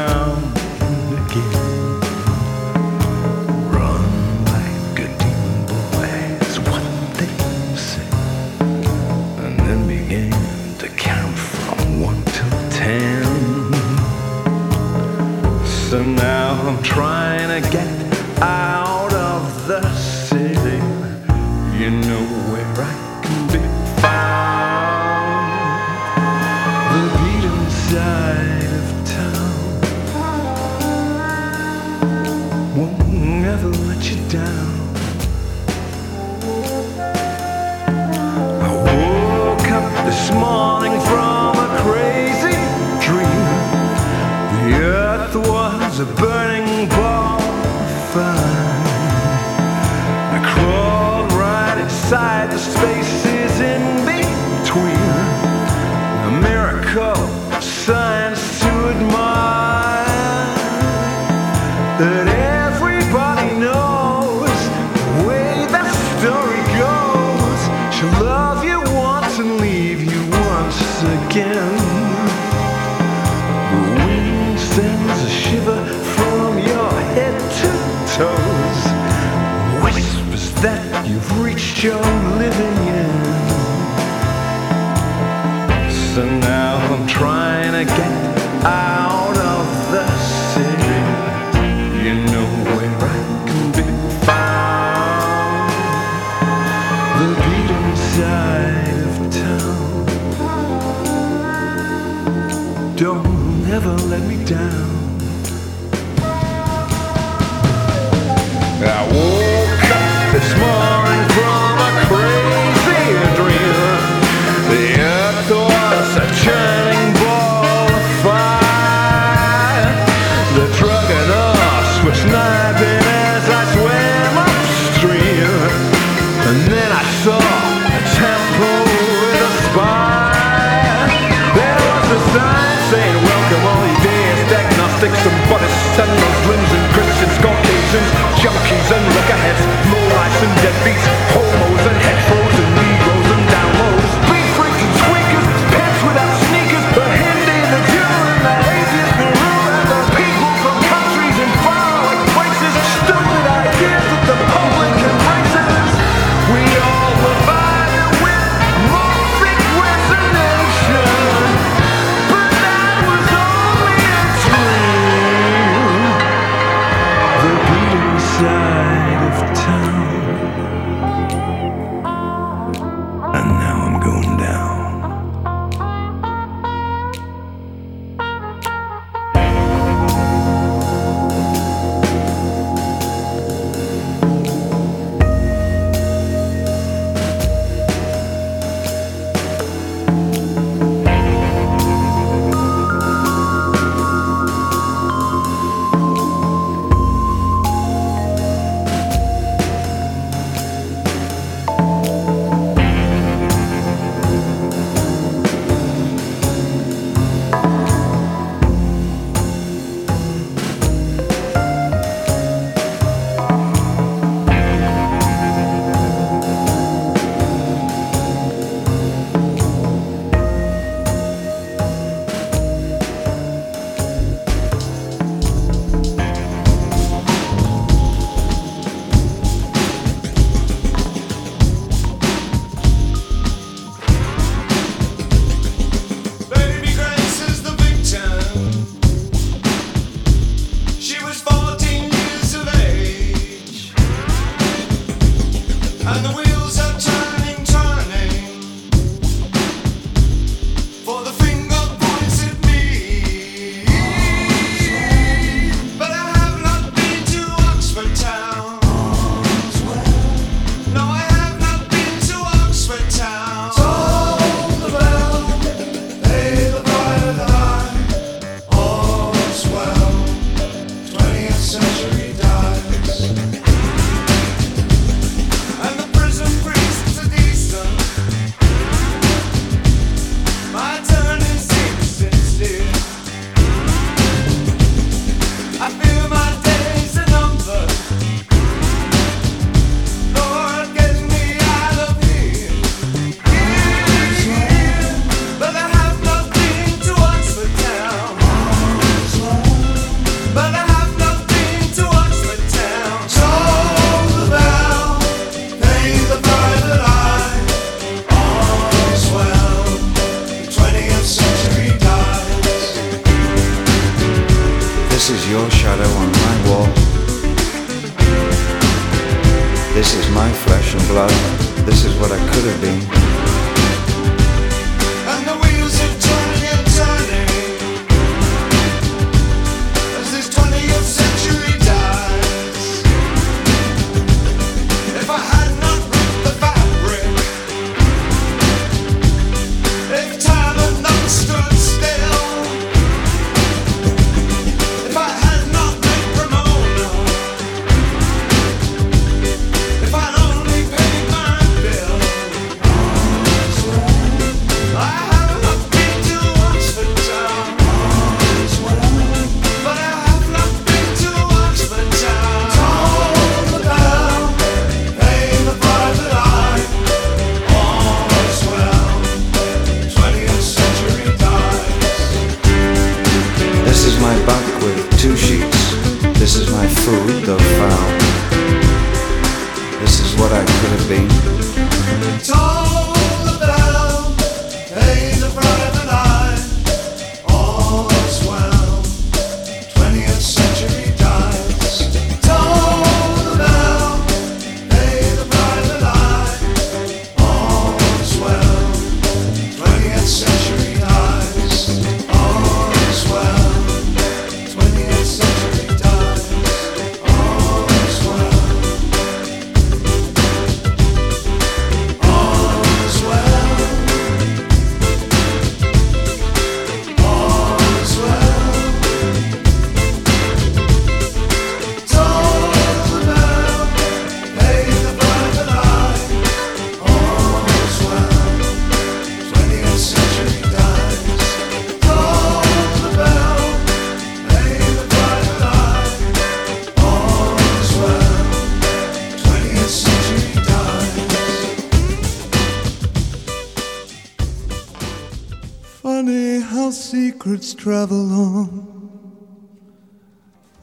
Travel on.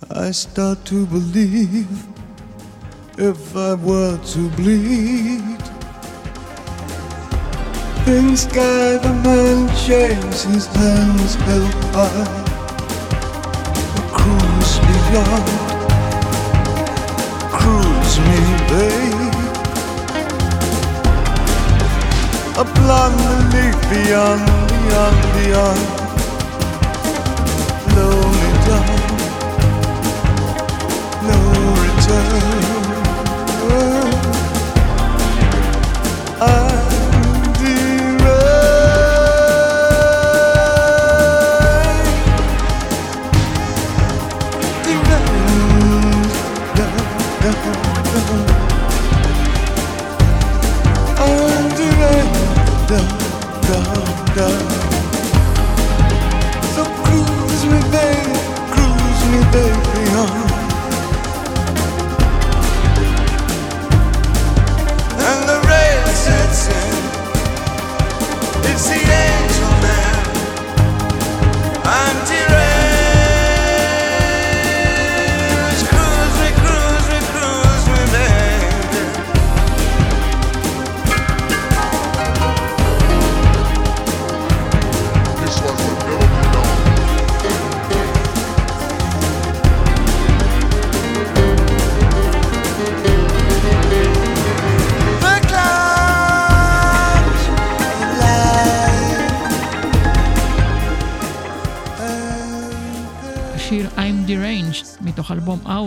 I start to believe if I were to bleed. In sky, the man shaves his hands held high. Cruise beyond, cruise me, babe. A blonde leaf beyond, beyond, beyond.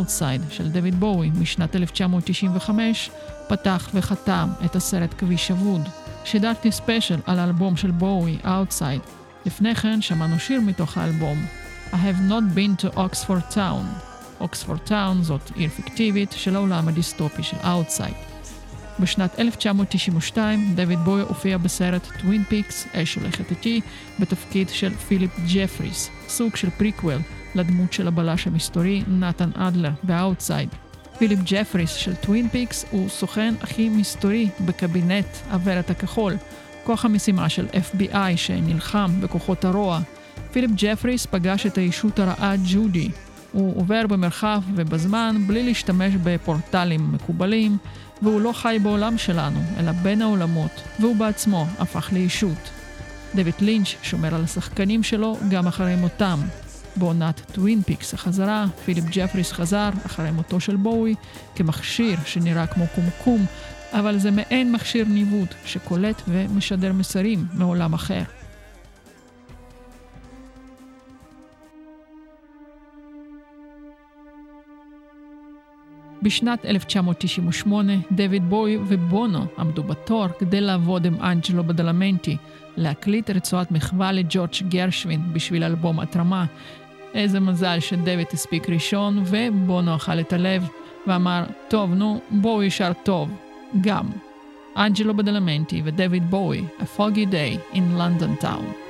Outside של דויד בואי משנת 1995, פתח וחתם את הסרט כביש אבוד. שידרתי ספיישל על האלבום של בואי, Outside. לפני כן שמענו שיר מתוך האלבום, I have not been to Oxford Town. Oxford Town זאת עיר פיקטיבית של העולם הדיסטופי של Outside. בשנת 1992 דויד בואי הופיע בסרט טווין פיקס, אש הולכת איתי, בתפקיד של פיליפ ג'פריס, סוג של פריקוול לדמות של הבלש המסתורי נתן אדלר ב Outside. פיליפ ג'פריס של טווין פיקס הוא סוכן הכי מסתורי בקבינט הוורד הכחול, כוח המשימה של FBI שנלחם בכוחות הרוע. פיליפ ג'פריס פגש את הישות הרעה ג'ודי. הוא עובר במרחב ובזמן בלי להשתמש בפורטלים מקובלים, והוא לא חי בעולם שלנו, אלא בין העולמות, והוא בעצמו הפך לישות. דויד לינץ' שומר על השחקנים שלו גם אחרי מותם. בעונת טווין פיקס החזרה, פיליפ ג'פריס חזר אחרי מותו של בואי כמכשיר שנראה כמו קומקום, אבל זה מעין מכשיר ניווט שקולט ומשדר מסרים מעולם אחר. בשנת 1998, דויד בואי ובונו עמדו בתור כדי לעבוד עם אנג'לו בדלמנטי, להקליט רצועת מחווה לג'ורג' גרשווין בשביל אלבום התרמה. איזה מזל שדויד הספיק ראשון ובונו אכל את הלב ואמר, טוב, נו, בואו ישר טוב, גם. אנג'לו בדלמנטי ודויד בואי, A Foggy Day in London Town.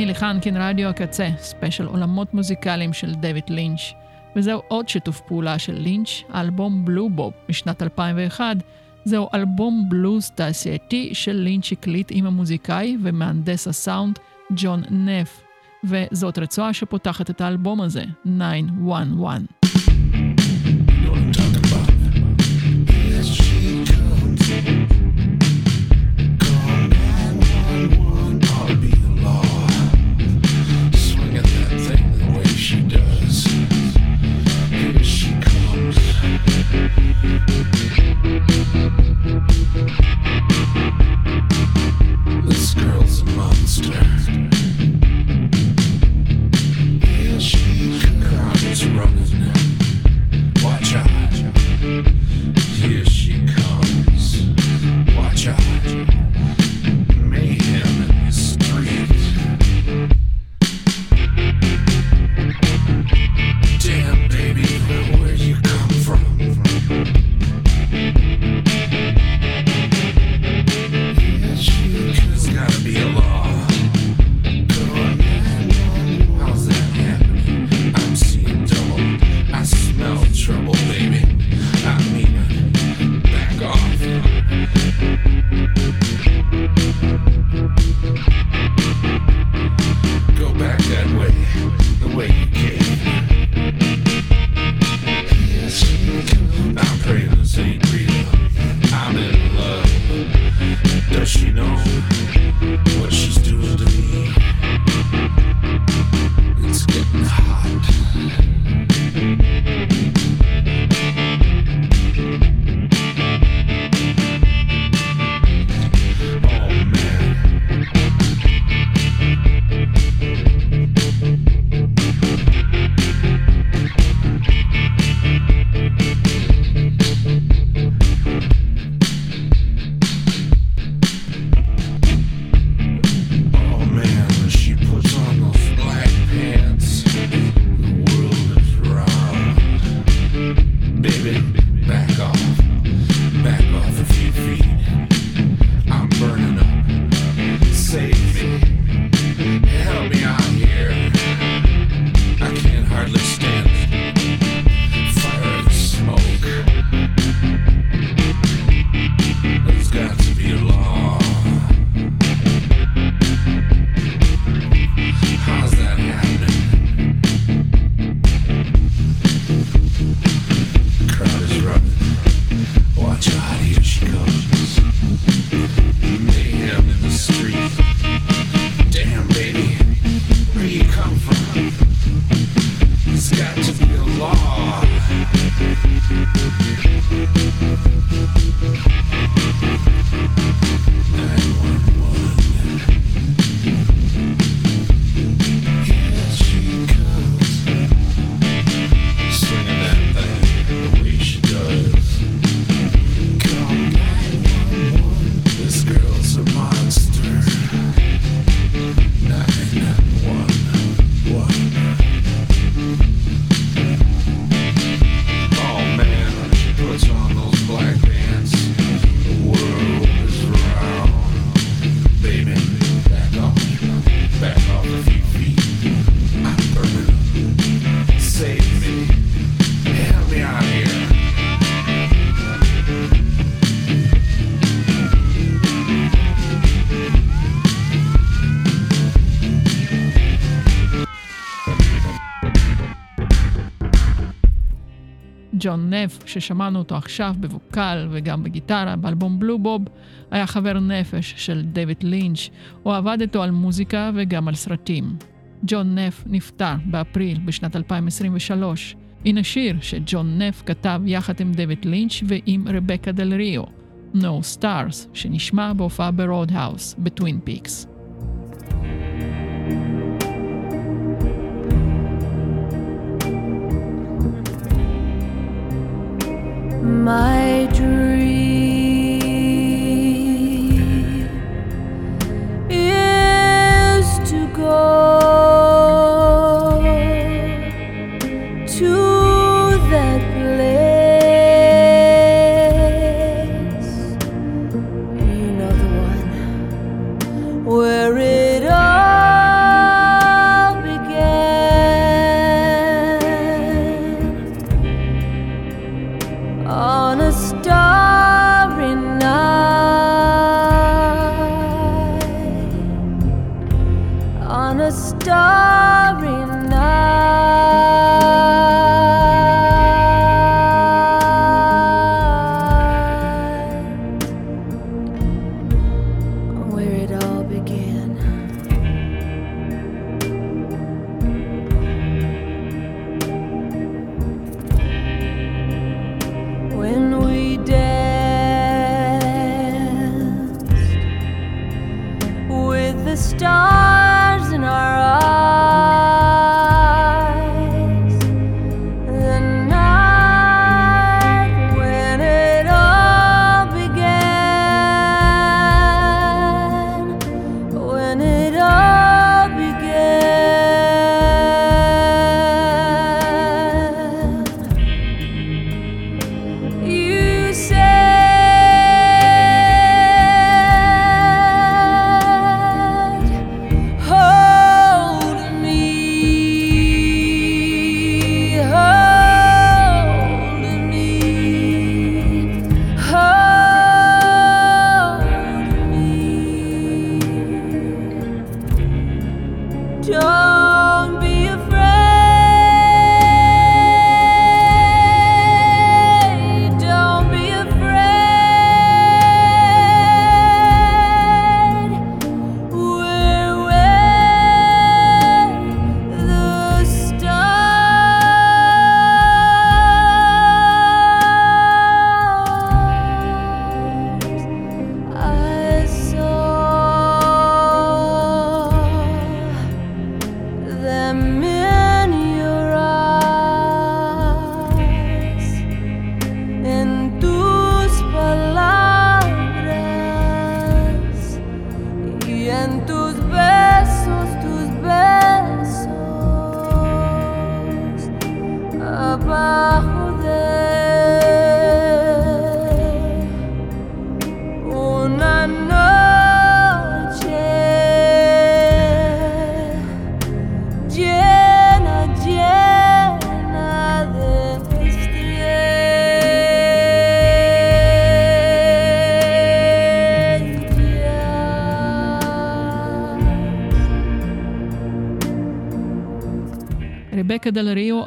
נילי חנקין, רדיו הקצה, ספיישל עולמות מוזיקליים של דויד לינץ'. וזהו עוד שיתוף פעולה של לינץ', האלבום Blue Bob משנת 2001. זהו אלבום בלוז תעשייתי של לינץ' הקליט עם המוזיקאי ומהנדס הסאונד ג'ון נף. וזאת רצועה שפותחת את האלבום הזה, 911. נף, ששמענו אותו עכשיו בווקל וגם בגיטרה באלבום Blue Bob, היה חבר נפש של דייוויד לינץ', הוא עבד איתו על מוזיקה וגם על סרטים. ג'ון נף נפטר באפריל בשנת 2023. הנה שיר שג'ון נף כתב יחד עם דייוויד לינץ' ועם רבקה דל ריו, No Stars, שנשמע בהופעה ב Roadhouse, בטווין פיקס. My dream is to go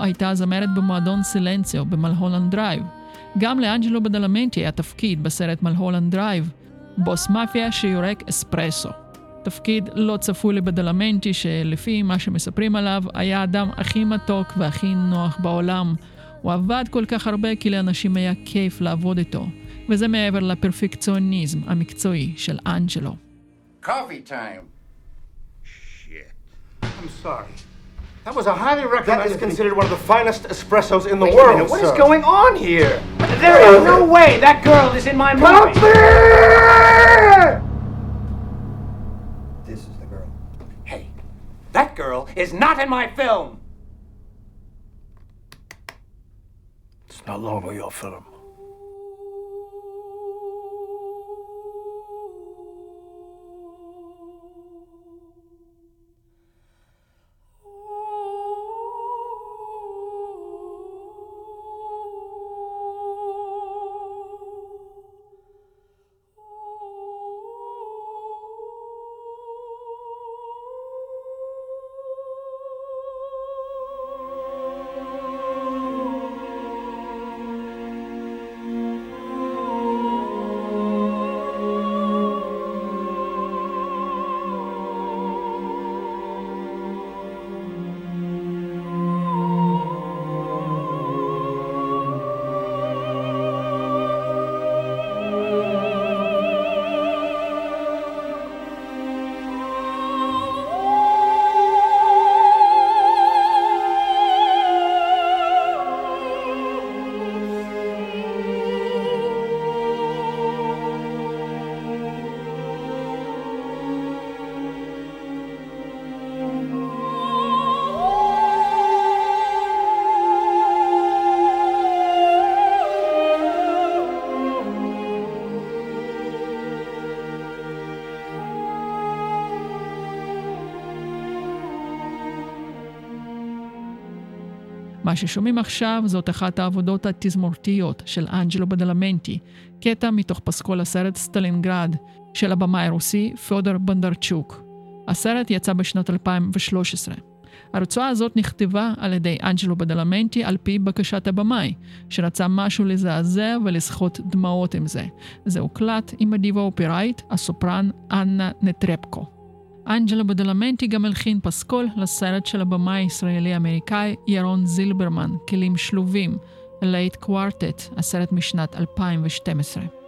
הייתה זמרת במועדון סילנציו במלהולנד דרייב. גם לאנג'לו בדלמנטי היה תפקיד בסרט מלהולנד דרייב, בוס מאפיה שיורק אספרסו. תפקיד לא צפוי לבדלמנטי שלפי מה שמספרים עליו, היה האדם הכי מתוק והכי נוח בעולם. הוא עבד כל כך הרבה כי לאנשים היה כיף לעבוד איתו, וזה מעבר לפרפקציוניזם המקצועי של אנג'לו. Coffee time. I'm sorry. That was a highly recommended. That is considered one of the finest espressos in the Wait a world. minute, what is sir. going on here? There is no way that girl is in my movie. This is the girl. Hey, that girl is not in my film. It's no longer your film. מה ששומעים עכשיו זאת אחת העבודות התזמורתיות של אנג'לו בדלמנטי, קטע מתוך פסקול הסרט סטלינגרד של הבמאי הרוסי פיודור בונדרצ'וק. הסרט יצא בשנת 2013. הרצועה הזאת נכתבה על ידי אנג'לו בדלמנטי על פי בקשת הבמאי, שרצה משהו לזעזע ולסחוט דמעות עם זה. זה הוקלט עם הדיבה האופראית, הסופרן אנה נטרבקו. אנג'לו בדלמנטי גם הלחין פסקול לסרט של הבמאי הישראלי-אמריקאי ירון זילברמן, כלים שלובים, לייט קוורטט, הסרט משנת 2012.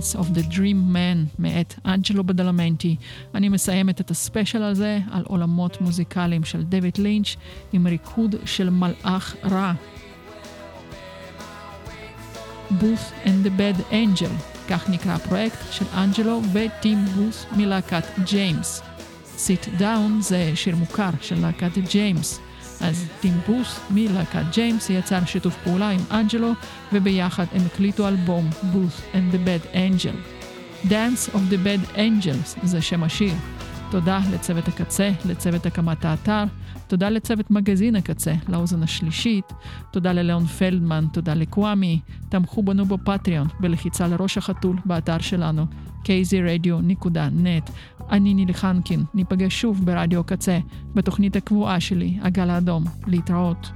Dance of the Dream Man מאת אנג'לו בדלמנטי. אני מסיימת את הספיישל הזה על עולמות מוזיקליים של דויד לינץ' עם ריקוד של מלאך רע. Booth and the Bad Angel, כך נקרא הפרויקט של אנג'לו וטים בות' מלהקת ג'יימס. Sit Down זה שיר מוכר של להקת ג'יימס. אז טים בות' מלהקת ג'יימס יצר שיתוף פעולה עם אנג'לו, וביחד הם הקליטו אלבום Booth and the Bad Angel. Dance of the Bad Angels זה שם השיר. תודה לצוות הקצה, לצוות הקמת האתר, תודה לצוות מגזין הקצה, לאוזן השלישית, תודה לליאון פלדמן, תודה לקוואמי, תמכו בנו בפטריון, בלחיצה לראש החתול באתר שלנו, kzradio.net. אני נילי חנקין, ניפגש שוב ברדיו קצה, בתוכנית הקבועה שלי, הגל האדום. להתראות.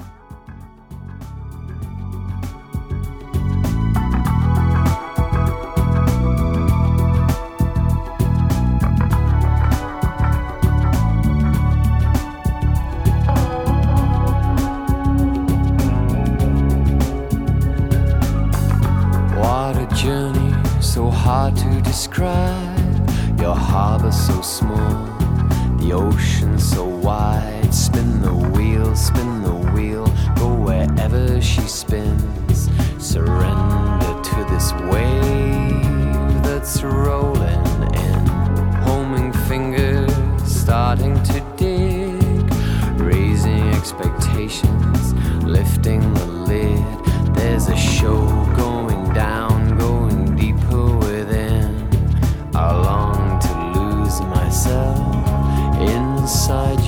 Hard to describe. Your harbor so small, the ocean so wide. Spin the wheel, spin the wheel, go wherever she spins. Surrender to this wave that's rolling in. Homing fingers starting to dig, raising expectations, lifting the lid. There's a show going Inside.